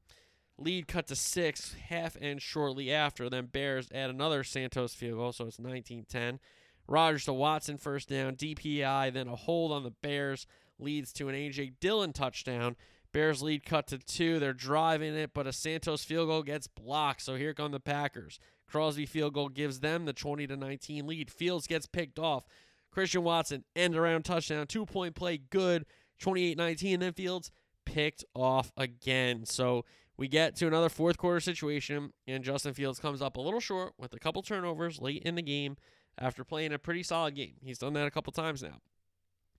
Lead cut to six, half end shortly after. Then Bears add another Santos field goal, so it's 19 10. Rodgers to Watson first down, DPI, then a hold on the Bears leads to an A.J. Dillon touchdown. Bears lead cut to two. They're driving it, but a Santos field goal gets blocked. So here come the Packers. Crosby field goal gives them the 20 to 19 lead. Fields gets picked off. Christian Watson end around touchdown, two point play, good, 28 19. Then Fields picked off again. So we get to another fourth quarter situation, and Justin Fields comes up a little short with a couple turnovers late in the game after playing a pretty solid game. He's done that a couple times now.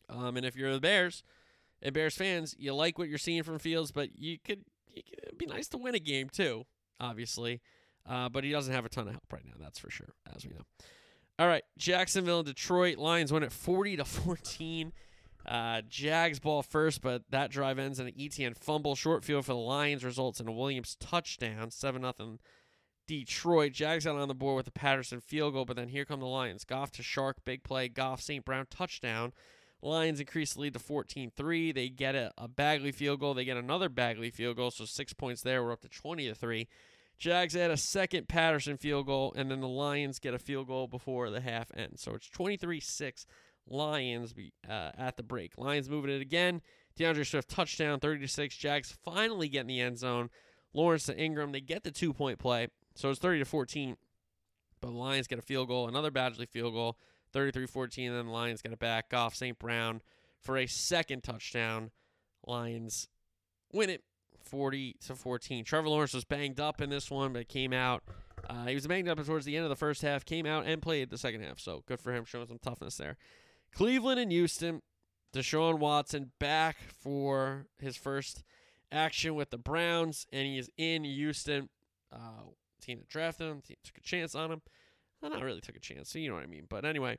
Um, and if you're the Bears and Bears fans, you like what you're seeing from Fields, but you could, you could it'd be nice to win a game too, obviously. Uh, but he doesn't have a ton of help right now, that's for sure, as we know. All right, Jacksonville and Detroit Lions win at 40 to 14. Uh, Jags ball first, but that drive ends in an ETN fumble. Short field for the Lions results in a Williams touchdown, 7 0 Detroit. Jags got on the board with a Patterson field goal, but then here come the Lions. Goff to Chark, big play. Goff, St. Brown touchdown. Lions increase the lead to 14 3. They get a, a Badgley field goal. They get another Badgley field goal, so six points there. We're up to 20 3. Jags add a second Patterson field goal, and then the Lions get a field goal before the half ends. So it's 23 6 Lions uh, at the break. Lions moving it again. DeAndre Swift touchdown, 30 to 6. Jags finally get in the end zone. Lawrence to Ingram. They get the two point play. So it's 30 to 14. But the Lions get a field goal, another Badgley field goal, 33 14. Then the Lions get it back off St. Brown for a second touchdown. Lions win it 40 to 14. Trevor Lawrence was banged up in this one, but came out. Uh, he was banged up towards the end of the first half, came out and played the second half. So good for him, showing some toughness there. Cleveland and Houston. Deshaun Watson back for his first action with the Browns, and he is in Houston. Uh, team that drafted him, team took a chance on him. Well, not really took a chance, so you know what I mean. But anyway,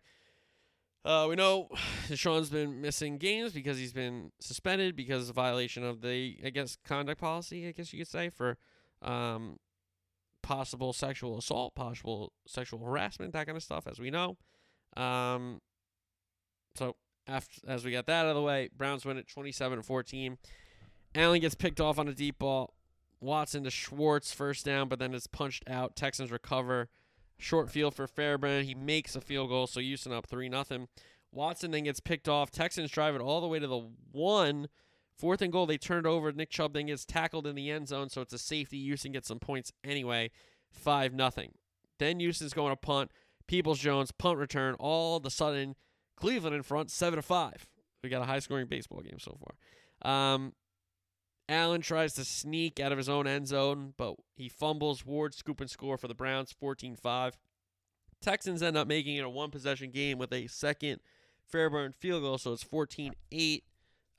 uh, we know Deshaun's been missing games because he's been suspended because of violation of the, I guess, conduct policy, I guess you could say, for um, possible sexual assault, possible sexual harassment, that kind of stuff, as we know. Um, so after as we got that out of the way, Browns win it 27 14. Allen gets picked off on a deep ball. Watson to Schwartz first down, but then it's punched out. Texans recover. Short field for Fairbairn. He makes a field goal, so Houston up 3 0. Watson then gets picked off. Texans drive it all the way to the one. Fourth and goal, they turn it over. Nick Chubb then gets tackled in the end zone, so it's a safety. Houston gets some points anyway. 5 0. Then Houston's going to punt. Peoples Jones, punt return. All of a sudden, Cleveland in front, seven to five. We got a high scoring baseball game so far. Um, Allen tries to sneak out of his own end zone, but he fumbles. Ward scoop and score for the Browns, 14-5. Texans end up making it a one possession game with a second Fairbairn field goal, so it's 14-8.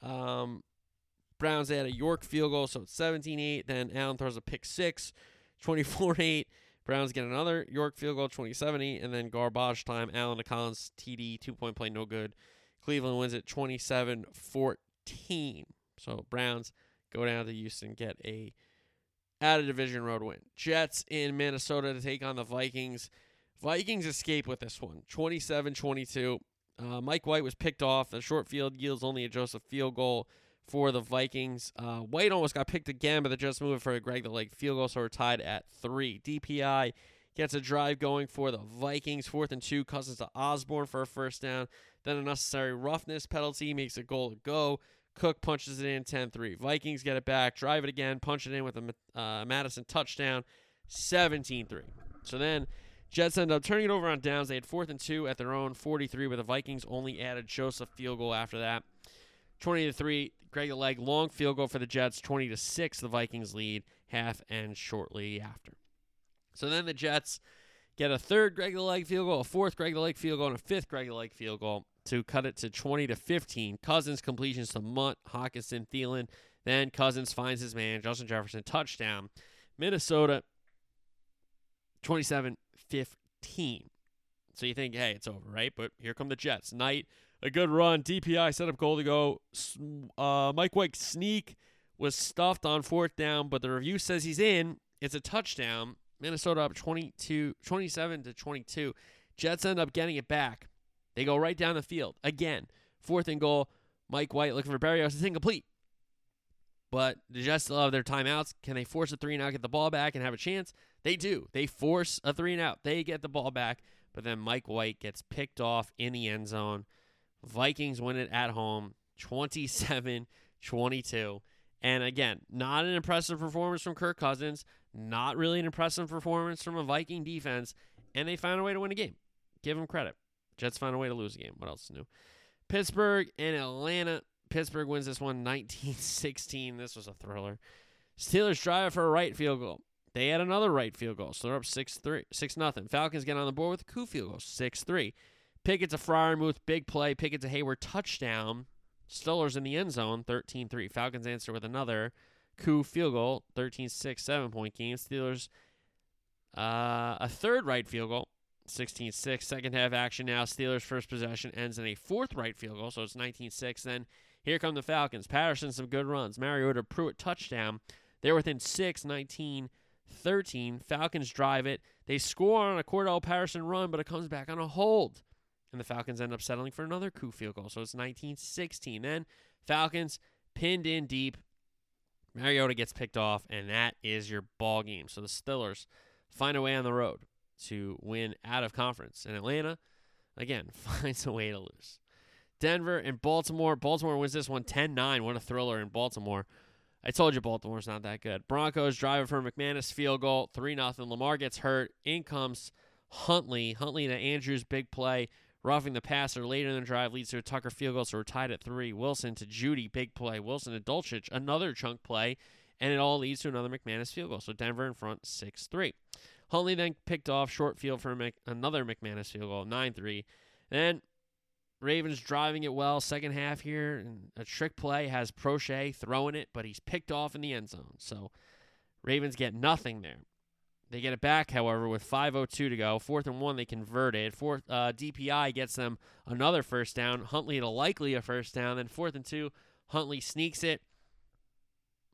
Um, Browns add a York field goal, so it's 17-8. Then Allen throws a pick six, 24-8. Browns get another York field goal, 2070, and then garbage time. Allen to Collins, TD, two point play, no good. Cleveland wins it 27 14. So Browns go down to Houston, get a out of division road win. Jets in Minnesota to take on the Vikings. Vikings escape with this one, 27 22. Uh, Mike White was picked off. The short field yields only a Joseph field goal for the Vikings. Uh, White almost got picked again, but the Jets moved for a Greg the Leg field goal, so we're tied at three. DPI gets a drive going for the Vikings. Fourth and two, Cousins to Osborn for a first down. Then a necessary roughness penalty makes a goal to go. Cook punches it in 10 3. Vikings get it back, drive it again, punch it in with a uh, Mattison touchdown, 17 3. So then Jets end up turning it over on downs. They had fourth and two at their own 43, but the Vikings only added Joseph field goal after that. 20 to 3. Greg the leg long field goal for the Jets. 20 to 6. The Vikings lead half and shortly after. So then the Jets get a third Greg the leg field goal, a fourth Greg the leg field goal, and a fifth Greg the leg field goal to cut it to 20 to 15. Cousins completions to Mundt, Hockenson, Thielen. Then Cousins finds his man, Justin Jefferson, touchdown. Minnesota 27 15. So you think, hey, it's over, right? But here come the Jets. Knight, a good run. DPI set up goal to go. Uh, Mike White sneak was stuffed on fourth down, but the review says he's in. It's a touchdown. Minnesota up 22, 27 to 22. Jets end up getting it back. They go right down the field. Again, fourth and goal. Mike White looking for Berrios. It's incomplete. But the Jets still have their timeouts. Can they force a three and out, get the ball back, and have a chance? They do. They force a three and out. They get the ball back, but then Mike White gets picked off in the end zone. Vikings win it at home 27 22. And again, not an impressive performance from Kirk Cousins, not really an impressive performance from a Viking defense, and they found a way to win a game. Give them credit. Jets found a way to lose a game. What else is new? Pittsburgh and Atlanta. Pittsburgh wins this one 19-16. This was a thriller. Steelers drive for a Wright field goal. They had another Wright field goal, so they're up 6-3, 6 nothing. Falcons get on the board with a Koo field goal, 6-3. Pickett to Freiermuth, big play. Pickett to Heyward, touchdown. Steelers in the end zone, 13-3. Falcons answer with another Koo field goal, 13-6, seven-point game. Steelers uh, a third Wright field goal, 16-6. Second half action now. Steelers' first possession ends in a fourth Wright field goal, so it's 19-6. Then here come the Falcons. Patterson some good runs. Mariota Pruitt touchdown. They're within 6, 19 13. Falcons drive it. They score on a Cordarrelle Patterson run, but it comes back on a hold. And the Falcons end up settling for another Koo field goal. So it's 19 16. Then Falcons pinned in deep. Mariota gets picked off, and that is your ball game. So the Steelers find a way on the road to win out of conference. And Atlanta, again, finds a way to lose. Denver and Baltimore. Baltimore wins this one 10 9. What a thriller in Baltimore. I told you Baltimore's not that good. Broncos driving for McManus field goal, 3 0. Lamar gets hurt. In comes Huntley. Huntley to Andrews, big play. Roughing the passer later in the drive leads to a Tucker field goal, so we're tied at three. Wilson to Jeudy, big play. Wilson to Dulcich, another chunk play, and it all leads to another McManus field goal. So Denver in front, 6 3. Huntley then picked off short field for Mc, another McManus field goal, 9 3. Then Ravens driving it well second half here. And a trick play has Proche throwing it, but he's picked off in the end zone. So Ravens get nothing there. They get it back, however, with 5:02 to go. Fourth and one, they converted. Fourth uh, DPI gets them another first down. Huntley to Likely a first down. Then fourth and two, Huntley sneaks it.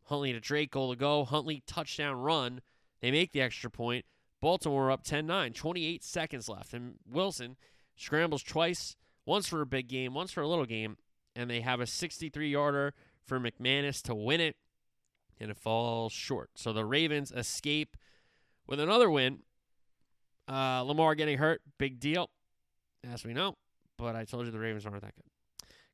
Huntley to Drake, goal to go. Huntley touchdown run. They make the extra point. Baltimore up 10-9, 28 seconds left, and Wilson scrambles twice once for a big game, once for a little game, and they have a 63 yarder for McManus to win it, and it falls short. So the Ravens escape with another win. Uh, Lamar getting hurt, big deal, as we know, but I told you the Ravens aren't that good.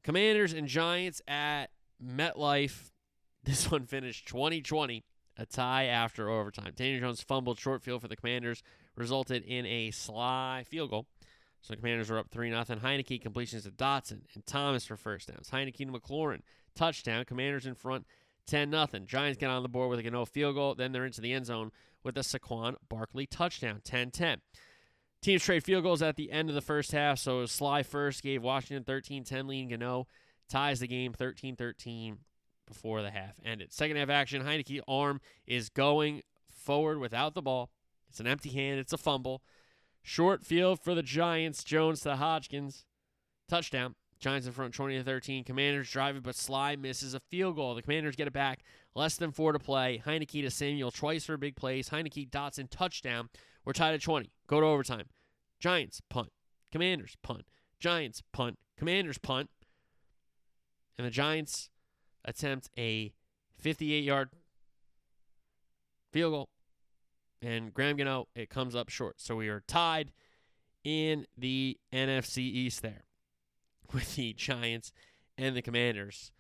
Commanders and Giants at MetLife. This one finished 2020, a tie after overtime. Daniel Jones fumbled short field for the Commanders, resulted in a Slye field goal. So the Commanders are up 3 0. Heinicke completions to Dotson and Thomas for first downs. Heinicke to McLaurin. Touchdown. Commanders in front 10 0. Giants get on the board with a Gano field goal. Then they're into the end zone with a Saquon Barkley touchdown 10 10. Teams trade field goals at the end of the first half. So Slye first gave Washington 13 10 lead. Gano ties the game 13 13 before the half ended. Second half action. Heinicke arm is going forward without the ball. It's an empty hand. It's a fumble. Short field for the Giants. Jones to Hodgins. Touchdown. Giants in front 20 to 13. Commanders driving, but Slye misses a field goal. The Commanders get it back. Less than four to play. Heinicke to Samuel twice for big plays. Heinicke, Dotson, touchdown. We're tied at 20. Go to overtime. Giants punt. Commanders punt. Giants punt. Commanders punt. And the Giants attempt a 58 yard field goal and Graham Gano, it comes up short. So we are tied in the NFC East there with the Giants and the Commanders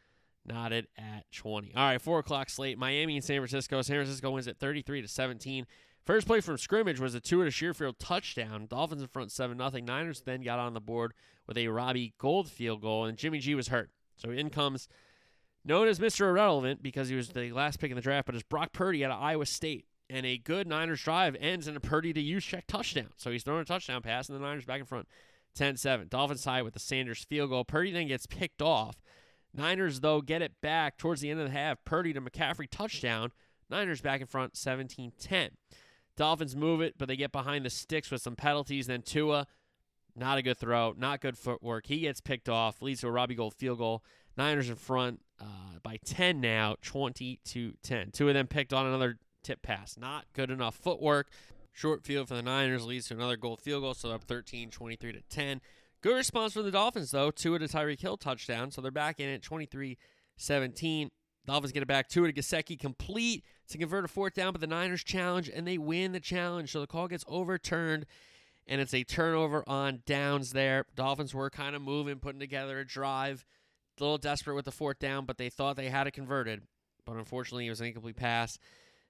knotted at 20. All right, 4 o'clock slate. Miami and San Francisco. San Francisco wins at 33 to 17. First play from scrimmage was a Tua to Sherfield touchdown. Dolphins in front 7 0. Niners then got on the board with a Robbie Gould field goal, and Jimmy G was hurt. So in comes known as Mr. Irrelevant because he was the last pick in the draft, but it's Brock Purdy out of Iowa State. And a good Niners drive ends in a Purdy to Juszczyk touchdown. So he's throwing a touchdown pass, and the Niners back in front 10 7. Dolphins tie with the Sanders field goal. Purdy then gets picked off. Niners, though, get it back towards the end of the half. Purdy to McCaffrey touchdown. Niners back in front 17 10. Dolphins move it, but they get behind the sticks with some penalties. Then Tua, not a good throw, not good footwork. He gets picked off, leads to a Robbie Gould field goal. Niners in front uh, by 10 now, 20 to 10. Two of them picked on another tip pass. Not good enough footwork. Short field for the Niners leads to another Gould field goal, so up 13, 23 to 10. Good response from the Dolphins, though. Tua at a Tyreek Hill touchdown, so they're back in at 23 17. Dolphins get it back. Tua to Gesicki complete to convert a fourth down, but the Niners challenge and they win the challenge. So the call gets overturned and it's a turnover on downs there. Dolphins were kind of moving, putting together a drive. A little desperate with the fourth down, but they thought they had it converted. But unfortunately, it was an incomplete pass.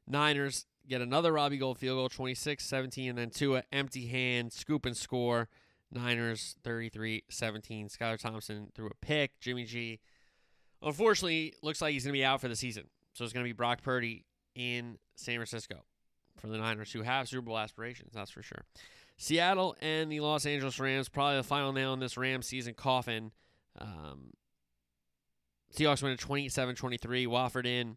Niners get another Robbie Gould field goal, 26 17, and then Tua empty hand, scoop and score. Niners 33 17. Skylar Thompson threw a pick. Jimmy G, unfortunately, looks like he's going to be out for the season. So it's going to be Brock Purdy in San Francisco for the Niners, who have Super Bowl aspirations, that's for sure. Seattle and the Los Angeles Rams, probably the final nail in this Rams season coffin. Um, Seahawks win at 27 23. Wolford in.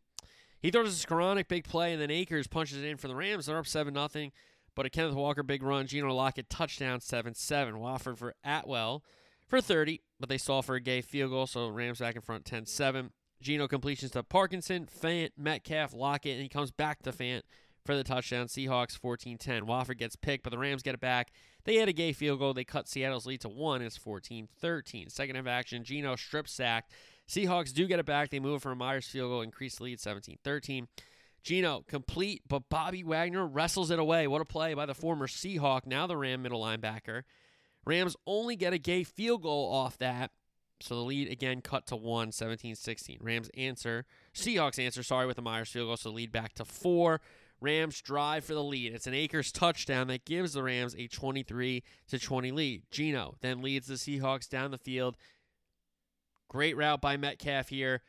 He throws a Skowronek big play, and then Akers punches it in for the Rams. They're up 7 0. But a Kenneth Walker big run, Geno Lockett touchdown 7 7. Wolford for Atwell for 30, but they stall for a Gay field goal, so Rams back in front 10 7. Geno completions to Parkinson, Fant, Metcalf, Lockett, and he comes back to Fant for the touchdown. Seahawks 14 10. Wolford gets picked, but the Rams get it back. They had a Gay field goal. They cut Seattle's lead to one. It's 14 13. Second half action, Geno strip sacked. Seahawks do get it back. They move for a Myers field goal, increase the lead 17 13. Geno complete, but Bobby Wagner wrestles it away. What a play by the former Seahawk, now the Ram middle linebacker. Rams only get a Gay field goal off that. So the lead again cut to one, 17 16. Rams answer, Seahawks answer, sorry, with the Myers field goal. So lead back to four. Rams drive for the lead. It's an Akers touchdown that gives the Rams a 23 to 20 lead. Geno then leads the Seahawks down the field. Great route by Metcalf here.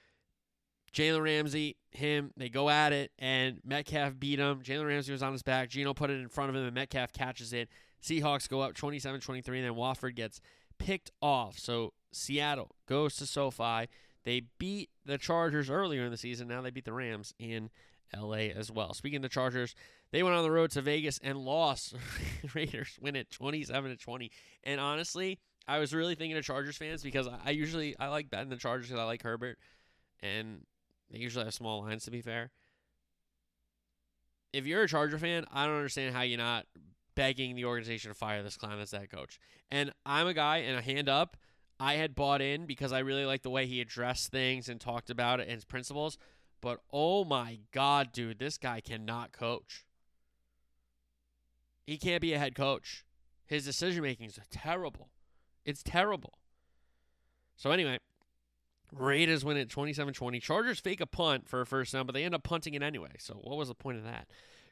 Jalen Ramsey, him, they go at it, and Metcalf beat him. Jalen Ramsey was on his back. Geno put it in front of him, and Metcalf catches it. Seahawks go up 27 23, and then Wolford gets picked off. So Seattle goes to SoFi. They beat the Chargers earlier in the season. Now they beat the Rams in LA as well. Speaking of the Chargers, they went on the road to Vegas and lost. Raiders win it 27 to 20. And honestly, I was really thinking of Chargers fans because I usually I like betting the Chargers because I like Herbert, and they usually have small lines. To be fair, if you're a Charger fan, I don't understand how you're not begging the organization to fire this clown as that coach. And I'm a guy, and a hand up, I had bought in because I really liked the way he addressed things and talked about it and his principles. But oh my God, dude, this guy cannot coach. He can't be a head coach. His decision making is terrible. It's terrible. So anyway, Raiders win at 27-20. Chargers fake a punt for a first down, but they end up punting it anyway. So what was the point of that?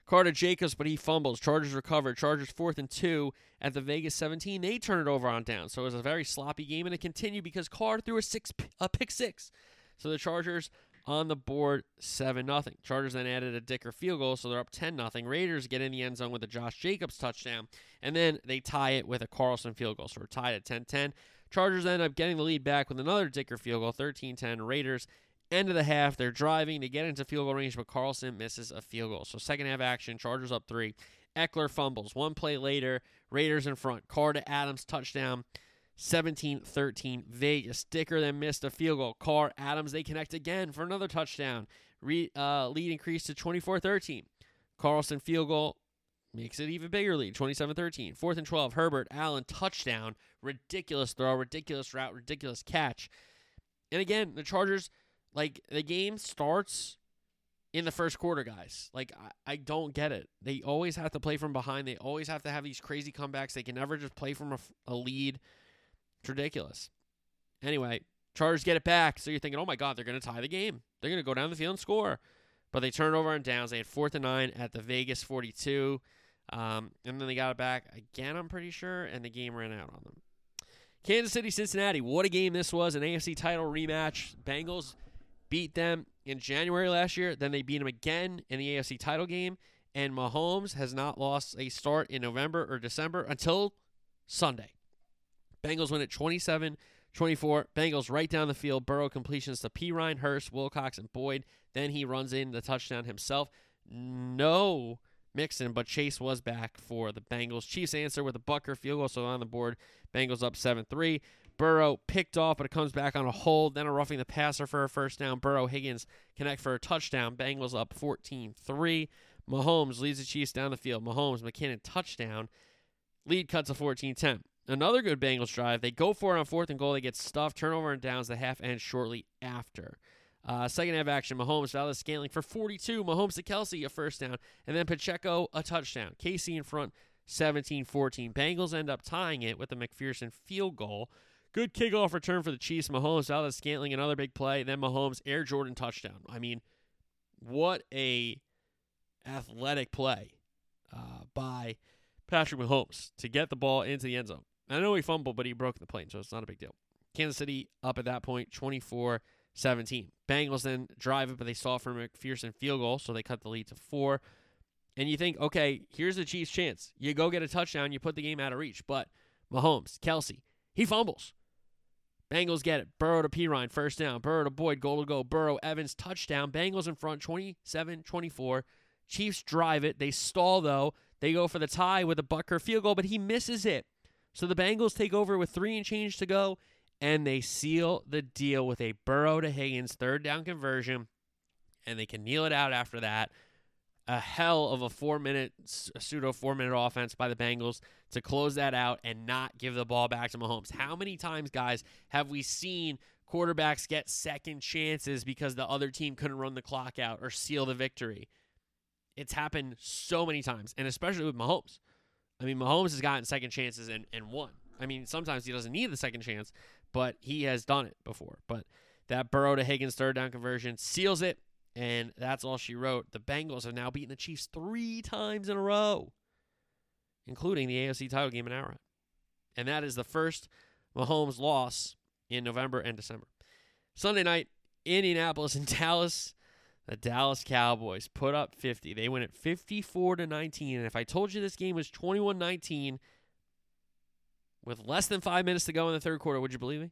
Carter Jacobs, but he fumbles. Chargers recover. Chargers fourth and two at the Vegas 17. They turn it over on down. So it was a very sloppy game, and it continued because Carr threw a six a pick six. So the Chargers on the board 7 nothing. Chargers then added a Dicker field goal, so they're up 10 nothing. Raiders get in the end zone with a Josh Jacobs touchdown, and then they tie it with a Carlson field goal. So we're tied at 10 10. Chargers end up getting the lead back with another Dicker field goal, 13 10. Raiders, end of the half, they're driving to get into field goal range, but Carlson misses a field goal. So second half action, Chargers up three. Ekeler fumbles. One play later, Raiders in front. Carr to Adams touchdown. 17 13. Vegas. Dicker then missed a field goal. Carr, Adams, they connect again for another touchdown. Re, uh, lead increased to 24 13. Carlson field goal makes it even bigger lead 27 13. Fourth and 12. Herbert, Allen, touchdown. Ridiculous throw, ridiculous route, ridiculous catch. And again, the Chargers, like, the game starts in the first quarter, guys. Like, I, I don't get it. They always have to play from behind, they always have to have these crazy comebacks. They can never just play from a, a lead. It's ridiculous. Anyway, Chargers get it back. So you're thinking, oh my God, they're going to tie the game. They're going to go down the field and score. But they turn over on downs. They had fourth and nine at the Vegas 42. Um, and then they got it back again, I'm pretty sure, and the game ran out on them. Kansas City, Cincinnati. What a game this was. An AFC title rematch. Bengals beat them in January last year. Then they beat them again in the AFC title game. And Mahomes has not lost a start in November or December until Sunday. Bengals win at 27 24. Bengals right down the field. Burrow completions to Perine, Hurst, Wilcox, and Boyd. Then he runs in the touchdown himself. No Mixon, but Chase was back for the Bengals. Chiefs answer with a Butker field goal, so on the board. Bengals up 7 3. Burrow picked off, but it comes back on a hold. Then a roughing the passer for a first down. Burrow Higgins connect for a touchdown. Bengals up 14 3. Mahomes leads the Chiefs down the field. Mahomes, McKinnon touchdown. Lead cuts to 14 10. Another good Bengals drive. They go for it on fourth and goal. They get stuffed. Turnover and downs. The half ends shortly after. Uh, second half action, Mahomes, Valdes-Scantling for 42. Mahomes to Kelsey, a first down. And then Pacheco, a touchdown. KC in front, 17 14. Bengals end up tying it with a McPherson field goal. Good kickoff return for the Chiefs. Mahomes, Valdes-Scantling, another big play. Then Mahomes, Air Jordan touchdown. I mean, what a athletic play uh, by Patrick Mahomes to get the ball into the end zone. I know he fumbled, but he broke the plane, so it's not a big deal. Kansas City up at that point, 24 17. Bengals then drive it, but they saw from McPherson field goal, so they cut the lead to four. And you think, okay, here's the Chiefs' chance. You go get a touchdown, you put the game out of reach. But Mahomes, Kelsey, he fumbles. Bengals get it. Burrow to Perine, first down. Burrow to Boyd, goal to go. Burrow, Evans, touchdown. Bengals in front, 27 24. Chiefs drive it. They stall, though. They go for the tie with a Butker field goal, but he misses it. So the Bengals take over with three and change to go, and they seal the deal with a Burrow to Higgins third down conversion, and they can kneel it out after that. A hell of a four minute, pseudo four minute offense by the Bengals to close that out and not give the ball back to Mahomes. How many times, guys, have we seen quarterbacks get second chances because the other team couldn't run the clock out or seal the victory? It's happened so many times, and especially with Mahomes. I mean, Mahomes has gotten second chances and, and won. I mean, sometimes he doesn't need the second chance, but he has done it before. But that Burrow to Higgins third down conversion seals it, and that's all she wrote. The Bengals have now beaten the Chiefs three times in a row, including the AFC title game in Arrowhead. And that is the first Mahomes loss in November and December. Sunday night, Indianapolis and Dallas. The Dallas Cowboys put up 50. They win it 54 to 19. And if I told you this game was 21 19 with less than five minutes to go in the third quarter, would you believe me?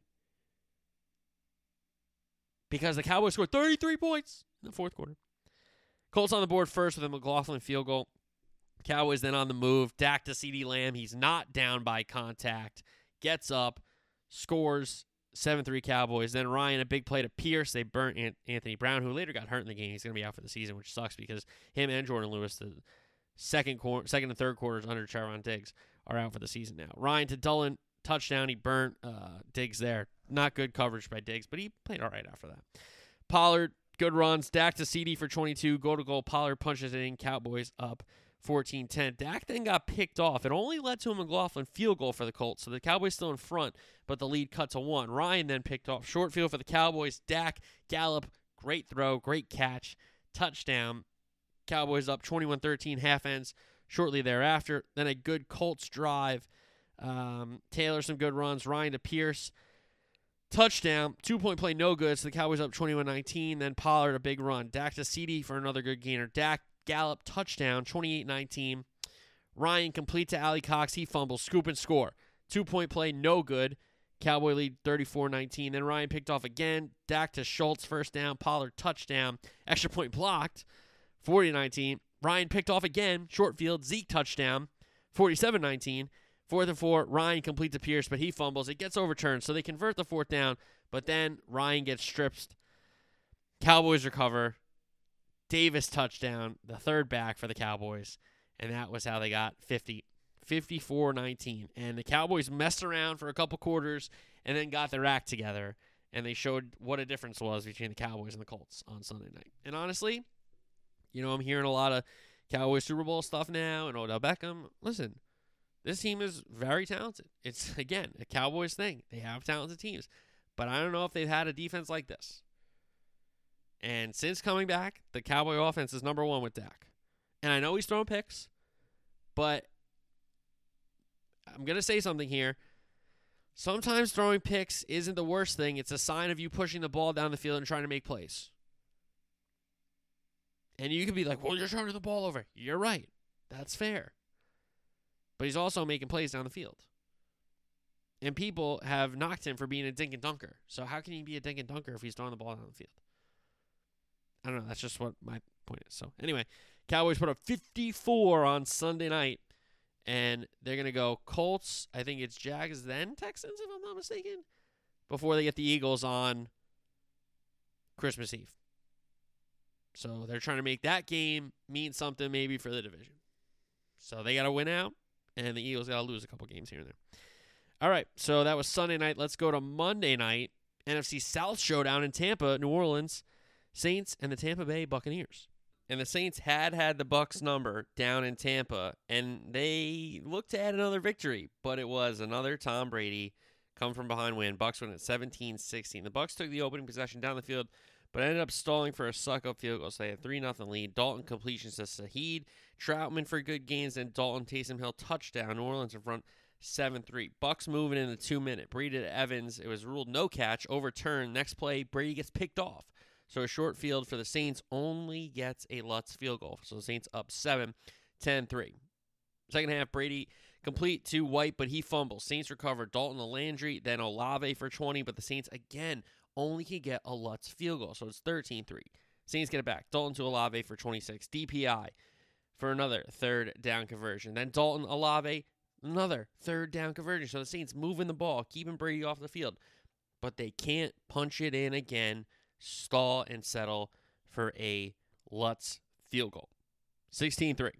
Because the Cowboys scored 33 points in the fourth quarter. Colts on the board first with a McLaughlin field goal. Cowboys then on the move. Dak to CD Lamb. He's not down by contact. Gets up, scores 7 3 Cowboys. Then Ryan, a big play to Pierce. They burnt Anthony Brown, who later got hurt in the game. He's going to be out for the season, which sucks because him and Jordan Lewis, the second, quarter, second and third quarters under Trevon Diggs, are out for the season now. Ryan to Dulin, touchdown. He burnt uh, Diggs there. Not good coverage by Diggs, but he played all right after that. Pollard, good runs. Dak to CD for 22. Goal to goal. Pollard punches it in. Cowboys up 14 10. Dak then got picked off. It only led to a McLaughlin field goal for the Colts, so the Cowboys still in front, but the lead cut to one. Ryan then picked off. Short field for the Cowboys. Dak, Gallup, great throw, great catch, touchdown. Cowboys up 21 13, half ends shortly thereafter. Then a good Colts drive. Um, Taylor, some good runs. Ryan to Pierce. Touchdown, two point play, no good. So the Cowboys up 21 19. Then Pollard, a big run. Dak to CD for another good gainer. Dak Gallup touchdown, 28 19. Ryan complete to Alie-Cox. He fumbles, scoop and score. Two point play, no good. Cowboy lead 34 19. Then Ryan picked off again. Dak to Schultz, first down. Pollard touchdown. Extra point blocked, 40 19. Ryan picked off again. Short field. Zeke touchdown, 47 19. Fourth and four. Ryan completes to Pierce, but he fumbles. It gets overturned, so they convert the fourth down. But then Ryan gets stripped. Cowboys recover. Davis touchdown, the third back for the Cowboys. And that was how they got 50, 54 19. And the Cowboys messed around for a couple quarters and then got their act together. And they showed what a difference was between the Cowboys and the Colts on Sunday night. And honestly, you know, I'm hearing a lot of Cowboys Super Bowl stuff now and Odell Beckham. Listen, this team is very talented. It's, again, a Cowboys thing. They have talented teams. But I don't know if they've had a defense like this. And since coming back, the Cowboy offense is number one with Dak. And I know he's throwing picks, but I'm going to say something here. Sometimes throwing picks isn't the worst thing. It's a sign of you pushing the ball down the field and trying to make plays. And you could be like, well, you're turning the ball over. You're right. That's fair. But he's also making plays down the field. And people have knocked him for being a dink and dunker. So how can he be a dink and dunker if he's throwing the ball down the field? I don't know. That's just what my point is. So anyway, Cowboys put up 54 on Sunday night, and they're gonna go Colts. I think it's Jags then Texans, if I'm not mistaken, before they get the Eagles on Christmas Eve. So they're trying to make that game mean something maybe for the division. So they got to win out, and the Eagles got to lose a couple games here and there. All right, so that was Sunday night. Let's go to Monday night. NFC South showdown in Tampa, New Orleans, Saints and the Tampa Bay Buccaneers. And the Saints had had the Bucks number down in Tampa, and they looked to add another victory, but it was another Tom Brady come from behind win. Bucks went at 17-16. The Bucks took the opening possession down the field, but ended up stalling for a Succop field goal. So they had 3 0 lead. Dalton completions to Shaheed. Trautman for good gains, and Dalton Taysom Hill touchdown. New Orleans in front 7 3. Bucks moving in the two minute. Brady to Evans. It was ruled no catch, overturned. Next play, Brady gets picked off. So a short field for the Saints only gets a Lutz field goal. So the Saints up 7 10 3. Second half, Brady complete to White, but he fumbles. Saints recover Dalton to Landry, then Olave for 20, but the Saints again only can get a Lutz field goal. So it's 13 3. Saints get it back. Dalton to Olave for 26. DPI for another third down conversion. Then Dalton, Olave, another third down conversion. So the Saints moving the ball, keeping Brady off the field. But they can't punch it in again, stall and settle for a Lutz field goal. 16 3.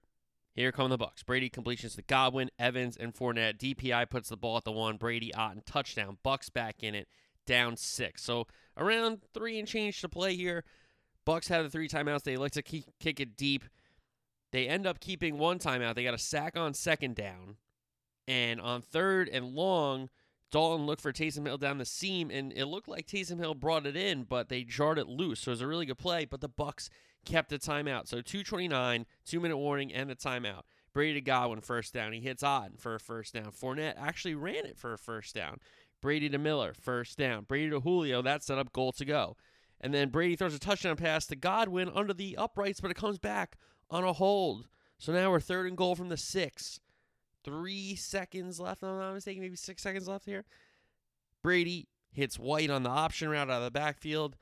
Here come the Bucks. Brady completions to Godwin, Evans, and Fournette. DPI puts the ball at the one. Brady Otton touchdown. Bucks back in it down six. So around three and change to play here. Bucks have the three timeouts. They like to keep, kick it deep. They end up keeping one timeout. They got a sack on second down, and on third and long, Dalton looked for Taysom Hill down the seam, and it looked like Taysom Hill brought it in, but they jarred it loose. So it was a really good play. But the Bucks kept the timeout. So 2:29, two minute warning, and the timeout. Brady to Godwin first down. He hits Otton for a first down. Fournette actually ran it for a first down. Brady to Miller, first down. Brady to Julio, that set up goal to go. And then Brady throws a touchdown pass to Godwin under the uprights, but it comes back on a hold. So now we're third and goal from the six. Three seconds left, I'm not mistaken, maybe six seconds left here. Brady hits White on the option route out of the backfield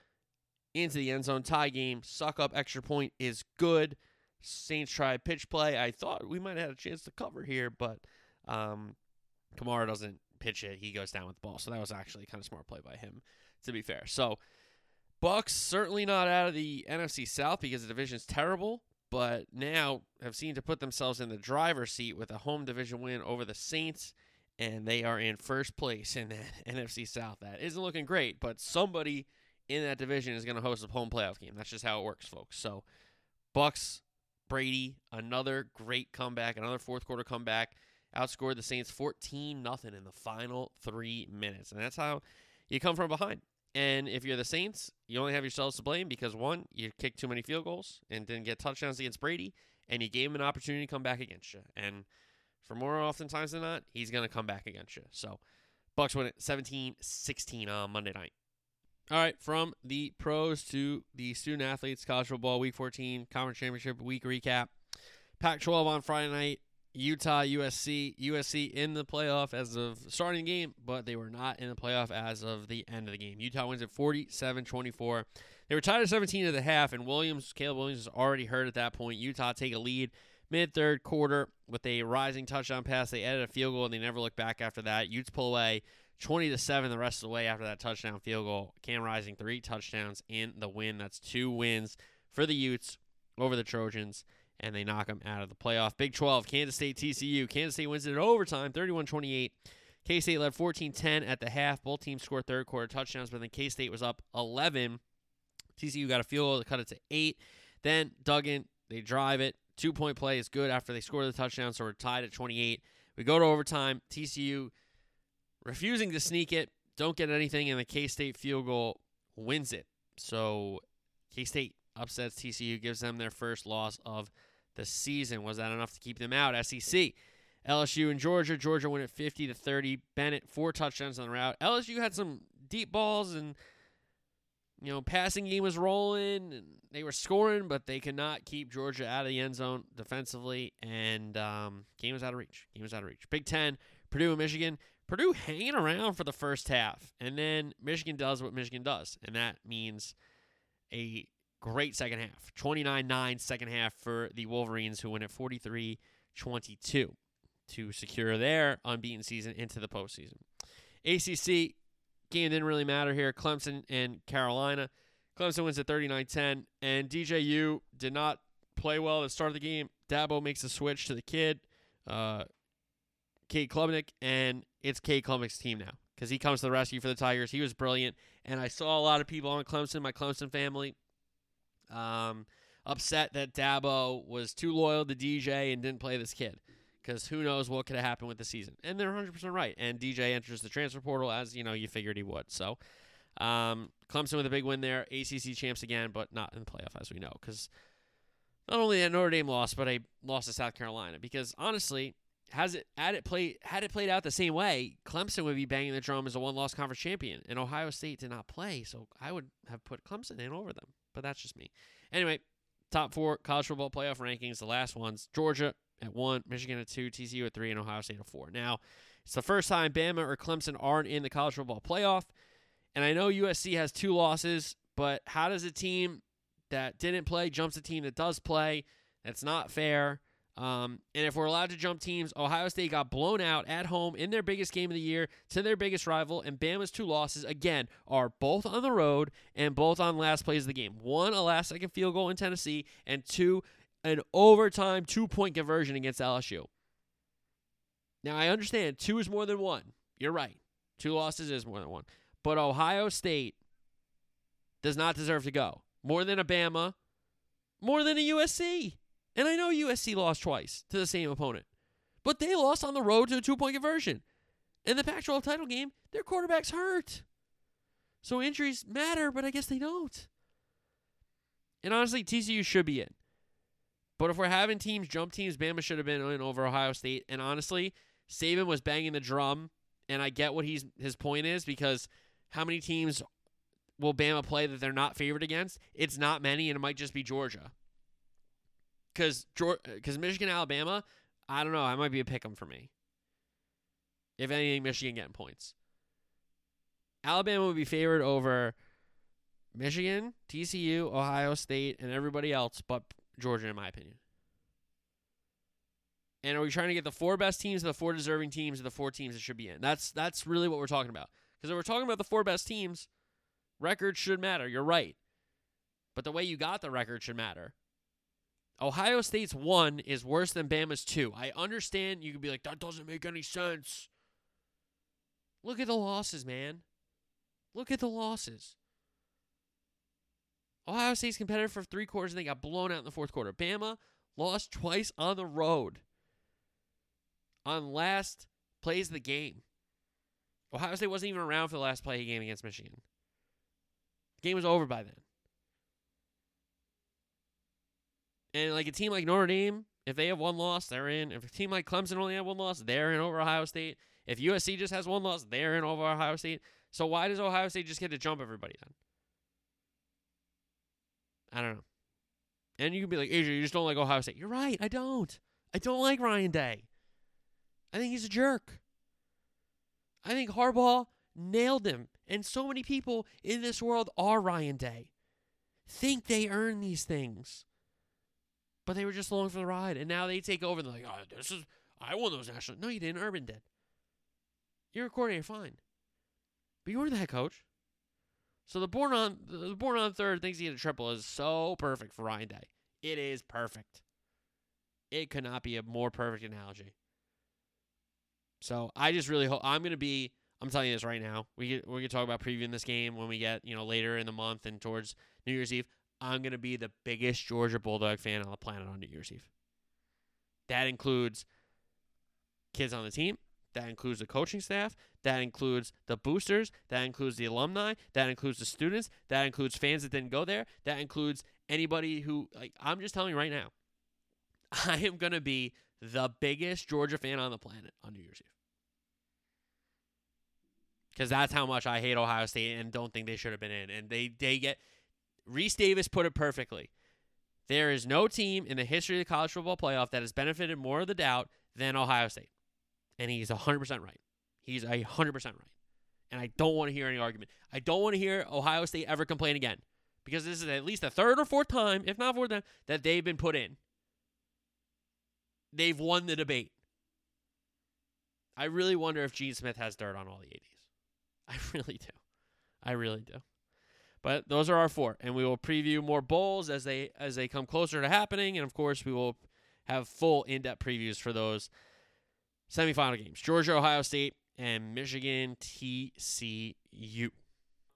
into the end zone tie game. Succop extra point is good. Saints try pitch play. I thought we might have had a chance to cover here, but um, Kamara doesn't pitch it, he goes down with the ball. So that was actually kind of smart play by him, to be fair. So Bucks certainly not out of the NFC South because the division's terrible, but now have seemed to put themselves in the driver's seat with a home division win over the Saints, and they are in first place in that NFC South. That isn't looking great, but somebody in that division is going to host a home playoff game. That's just how it works, folks. So Bucks, Brady, another great comeback, another fourth quarter comeback outscored the Saints 14 nothing in the final three minutes. And that's how you come from behind. And if you're the Saints, you only have yourselves to blame because one, you kicked too many field goals and didn't get touchdowns against Brady, and you gave him an opportunity to come back against you. And for more oftentimes than not, he's going to come back against you. So Bucks win it 17-16 on Monday night. All right, from the pros to the student athletes, college football week 14, conference championship week recap. Pac 12 on Friday night. Utah, USC, USC in the playoff as of starting the game, but they were not in the playoff as of the end of the game. Utah wins at 47-24. They were tied at 17 at the half, and Williams, Caleb Williams, was already hurt at that point. Utah take a lead mid third quarter with a Rising touchdown pass. They added a field goal, and they never looked back after that. Utes pull away 20 to seven the rest of the way after that touchdown field goal. Cam Rising three touchdowns in the win. That's two wins for the Utes over the Trojans and they knock them out of the playoff. Big 12, Kansas State TCU. Kansas State wins it in overtime, 31 28. K State led 14 10 at the half. Both teams scored third quarter touchdowns, but then K State was up 11. TCU got a field goal to cut it to eight. Then Duggan, they drive it. Two point play is good after they score the touchdown, so we're tied at 28. We go to overtime. TCU refusing to sneak it, don't get anything, and the K State field goal wins it. So K State upsets TCU, gives them their first loss of the season. Was that enough to keep them out? SEC. LSU and Georgia. Georgia win at 50 to 30. Bennett four touchdowns on the route. LSU had some deep balls and you know passing game was rolling and they were scoring, but they could not keep Georgia out of the end zone defensively, and um, game was out of reach. Game was out of reach. Big Ten, Purdue and Michigan. Purdue hanging around for the first half, and then Michigan does what Michigan does, and that means a great second half. 29-9 second half for the Wolverines, who win at 43-22 to secure their unbeaten season into the postseason. ACC game didn't really matter here. Clemson and Carolina. Clemson wins at 39-10, and DJU did not play well at the start of the game. Dabo makes a switch to the kid, uh, Cade Klubnik, and it's Cade Klubnik's team now because he comes to the rescue for the Tigers. He was brilliant, and I saw a lot of people on Clemson, my Clemson family, um, upset that Dabo was too loyal to DJ and didn't play this kid because who knows what could have happened with the season. And they're 100% right. And DJ enters the transfer portal as, you know, you figured he would. So um, Clemson with a big win there. ACC champs again, but not in the playoff, as we know. Because not only that Notre Dame lost, but I lost to South Carolina. Because honestly, has it had it played had it played out the same way, Clemson would be banging the drum as a one-loss conference champion, and Ohio State did not play, so I would have put Clemson in over them. But that's just me. Anyway, top four college football playoff rankings. The last ones: Georgia at one, Michigan at two, TCU at three, and Ohio State at four. Now, it's the first time Bama or Clemson aren't in the college football playoff, and I know USC has two losses, but how does a team that didn't play jumps a team that does play? That's not fair. Um, and if we're allowed to jump teams, Ohio State got blown out at home in their biggest game of the year to their biggest rival, and Bama's two losses, again, are both on the road and both on last plays of the game. One, a last second field goal in Tennessee, and two, an overtime two point conversion against LSU. Now, I understand two is more than one. You're right. Two losses is more than one. But Ohio State does not deserve to go. More than a Bama, more than a USC. And I know USC lost twice to the same opponent, but they lost on the road to a two point conversion. In the Pac 12 title game, their quarterback's hurt. So injuries matter, but I guess they don't. And honestly, TCU should be in. But if we're having teams jump teams, Bama should have been in over Ohio State. And honestly, Saban was banging the drum, and I get what he's his point is because how many teams will Bama play that they're not favored against? It's not many, and it might just be Georgia because because Michigan, Alabama, I don't know. I might be a pick 'em for me. If anything, Michigan getting points. Alabama would be favored over Michigan, TCU, Ohio State, and everybody else but Georgia, in my opinion. And are we trying to get the four best teams, the four deserving teams, the four teams that should be in? That's that's really what we're talking about. Because if we're talking about the four best teams, records should matter. You're right. But the way you got the record should matter. Ohio State's one is worse than Bama's two. I understand you could be like, that doesn't make any sense. Look at the losses, man. Look at the losses. Ohio State's competitive for three quarters and they got blown out in the fourth quarter. Bama lost twice on the road on last plays of the game. Ohio State wasn't even around for the last play game against Michigan. The game was over by then. And like a team like Notre Dame, if they have one loss, they're in. If a team like Clemson only have one loss, they're in over Ohio State. If USC just has one loss, they're in over Ohio State. So why does Ohio State just get to jump everybody then? I don't know. And you can be like, Asia, you just don't like Ohio State. You're right. I don't. I don't like Ryan Day. I think he's a jerk. I think Harbaugh nailed him. And so many people in this world are Ryan Day. Think they earn these things. But they were just along for the ride. And now they take over and they're like, oh, this is, I won those national. No, you didn't. Urban did. You're a coordinator, fine. But you were the head coach. So the born on the born on third thinks he had a triple is so perfect for Ryan Day. It is perfect. It could not be a more perfect analogy. So I just really hope I'm gonna be. I'm telling you this right now. We get, we're gonna talk about previewing this game when we get you know later in the month and towards New Year's Eve. I'm gonna be the biggest Georgia Bulldog fan on the planet on New Year's Eve. That includes kids on the team. That includes the coaching staff. That includes the boosters. That includes the alumni. That includes the students. That includes fans that didn't go there. That includes anybody who like I'm just telling you right now. I am going to be the biggest Georgia fan on the planet on New Year's Eve. Because that's how much I hate Ohio State and don't think they should have been in. And they, they get. Rece Davis put it perfectly. There is no team in the history of the college football playoff that has benefited more of the doubt than Ohio State. And he's 100% right. He's 100% right. And I don't want to hear any argument. I don't want to hear Ohio State ever complain again because this is at least the third or fourth time, if not fourth time, that they've been put in. They've won the debate. I really wonder if Gene Smith has dirt on all the ADs. I really do. I really do. But those are our four, and we will preview more bowls as they as they come closer to happening, and of course we will have full in-depth previews for those semifinal games: Georgia, Ohio State, and Michigan, TCU.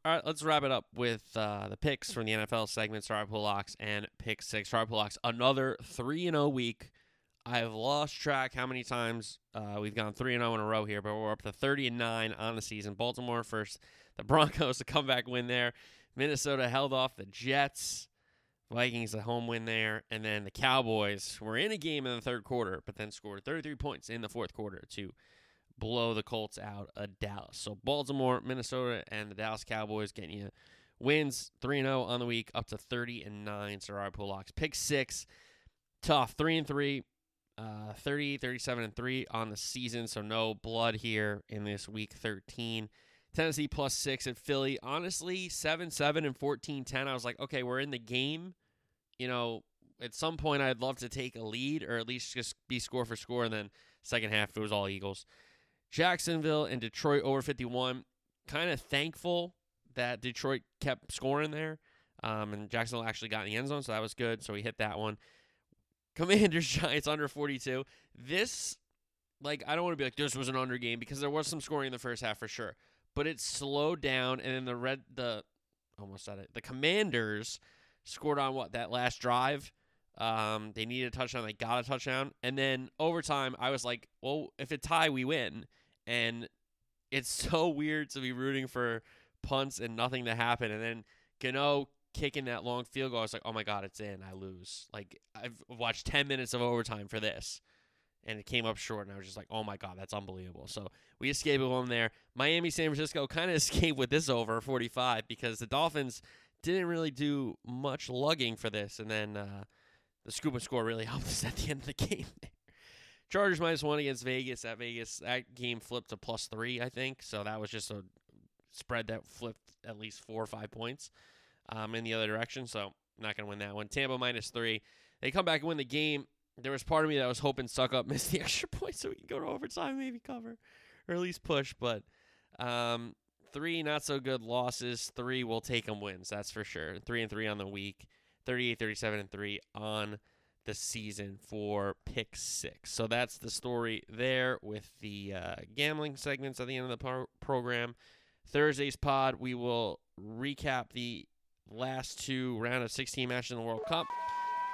All right, let's wrap it up with uh, the picks from the NFL segment: Strawberry Pool Locks and Pick Six. Strawberry Pool Locks, another three and zero week. I've lost track how many times uh, we've gone three and zero in a row here, but we're up to thirty and nine on the season. Baltimore first, the Broncos a comeback win there. Minnesota held off the Jets. Vikings a home win there, and then the Cowboys were in a game in the third quarter, but then scored 33 points in the fourth quarter to blow the Colts out of Dallas. So Baltimore, Minnesota, and the Dallas Cowboys getting you wins 3 0 on the week, up to 30 and 9. Sarari Pool Locks. Pick six, tough 3 and 3. Uh, 30, 37, and 3 on the season, so no blood here in this week 13. Tennessee plus six at Philly. Honestly, 7 7 and 14 10. I was like, okay, we're in the game. You know, at some point, I'd love to take a lead or at least just be score for score. And then second half, it was all Eagles. Jacksonville and Detroit over 51. Kind of thankful that Detroit kept scoring there. Um, and Jacksonville actually got in the end zone, so that was good. So we hit that one. Commanders Giants under 42. This, like, I don't want to be like, this was an under game because there was some scoring in the first half for sure but it slowed down, and then the red the almost said it. The Commanders scored on what that last drive. Um, they needed a touchdown. They got a touchdown, and then overtime, I was like, well, if it's tie, we win. And it's so weird to be rooting for punts and nothing to happen, and then Gano kicking that long field goal. I was like, oh my god, it's in. I lose. Like I've watched ten minutes of overtime for this and it came up short, and I was just like, oh my god, that's unbelievable. So we escaped one there. Miami, San Francisco kind of escaped with this over 45 because the Dolphins didn't really do much lugging for this, and then uh, the and score really helped us at the end of the game. Chargers minus one against Vegas. At Vegas, that game flipped to plus three, I think. So that was just a spread that flipped at least four or five points um, in the other direction. So not going to win that one. Tampa minus three. They come back and win the game there was part of me that was hoping Succop missed the extra point so we can go to overtime, maybe cover, or at least push. But um, three not so good losses. Three will take them wins, that's for sure. Three and three on the week, 38, 37, and three on the season for pick six. So that's the story there with the uh, gambling segments at the end of the pro- program. Thursday's pod, we will recap the last two round of 16 matches in the World Cup.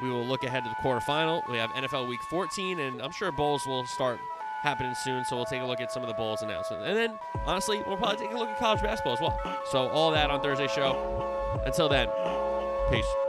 We will look ahead to the quarterfinal. We have NFL Week 14, and I'm sure bowls will start happening soon. So we'll take a look at some of the bowls announcements, and then honestly, we'll probably take a look at college basketball as well. So all that on Thursday show. Until then, peace.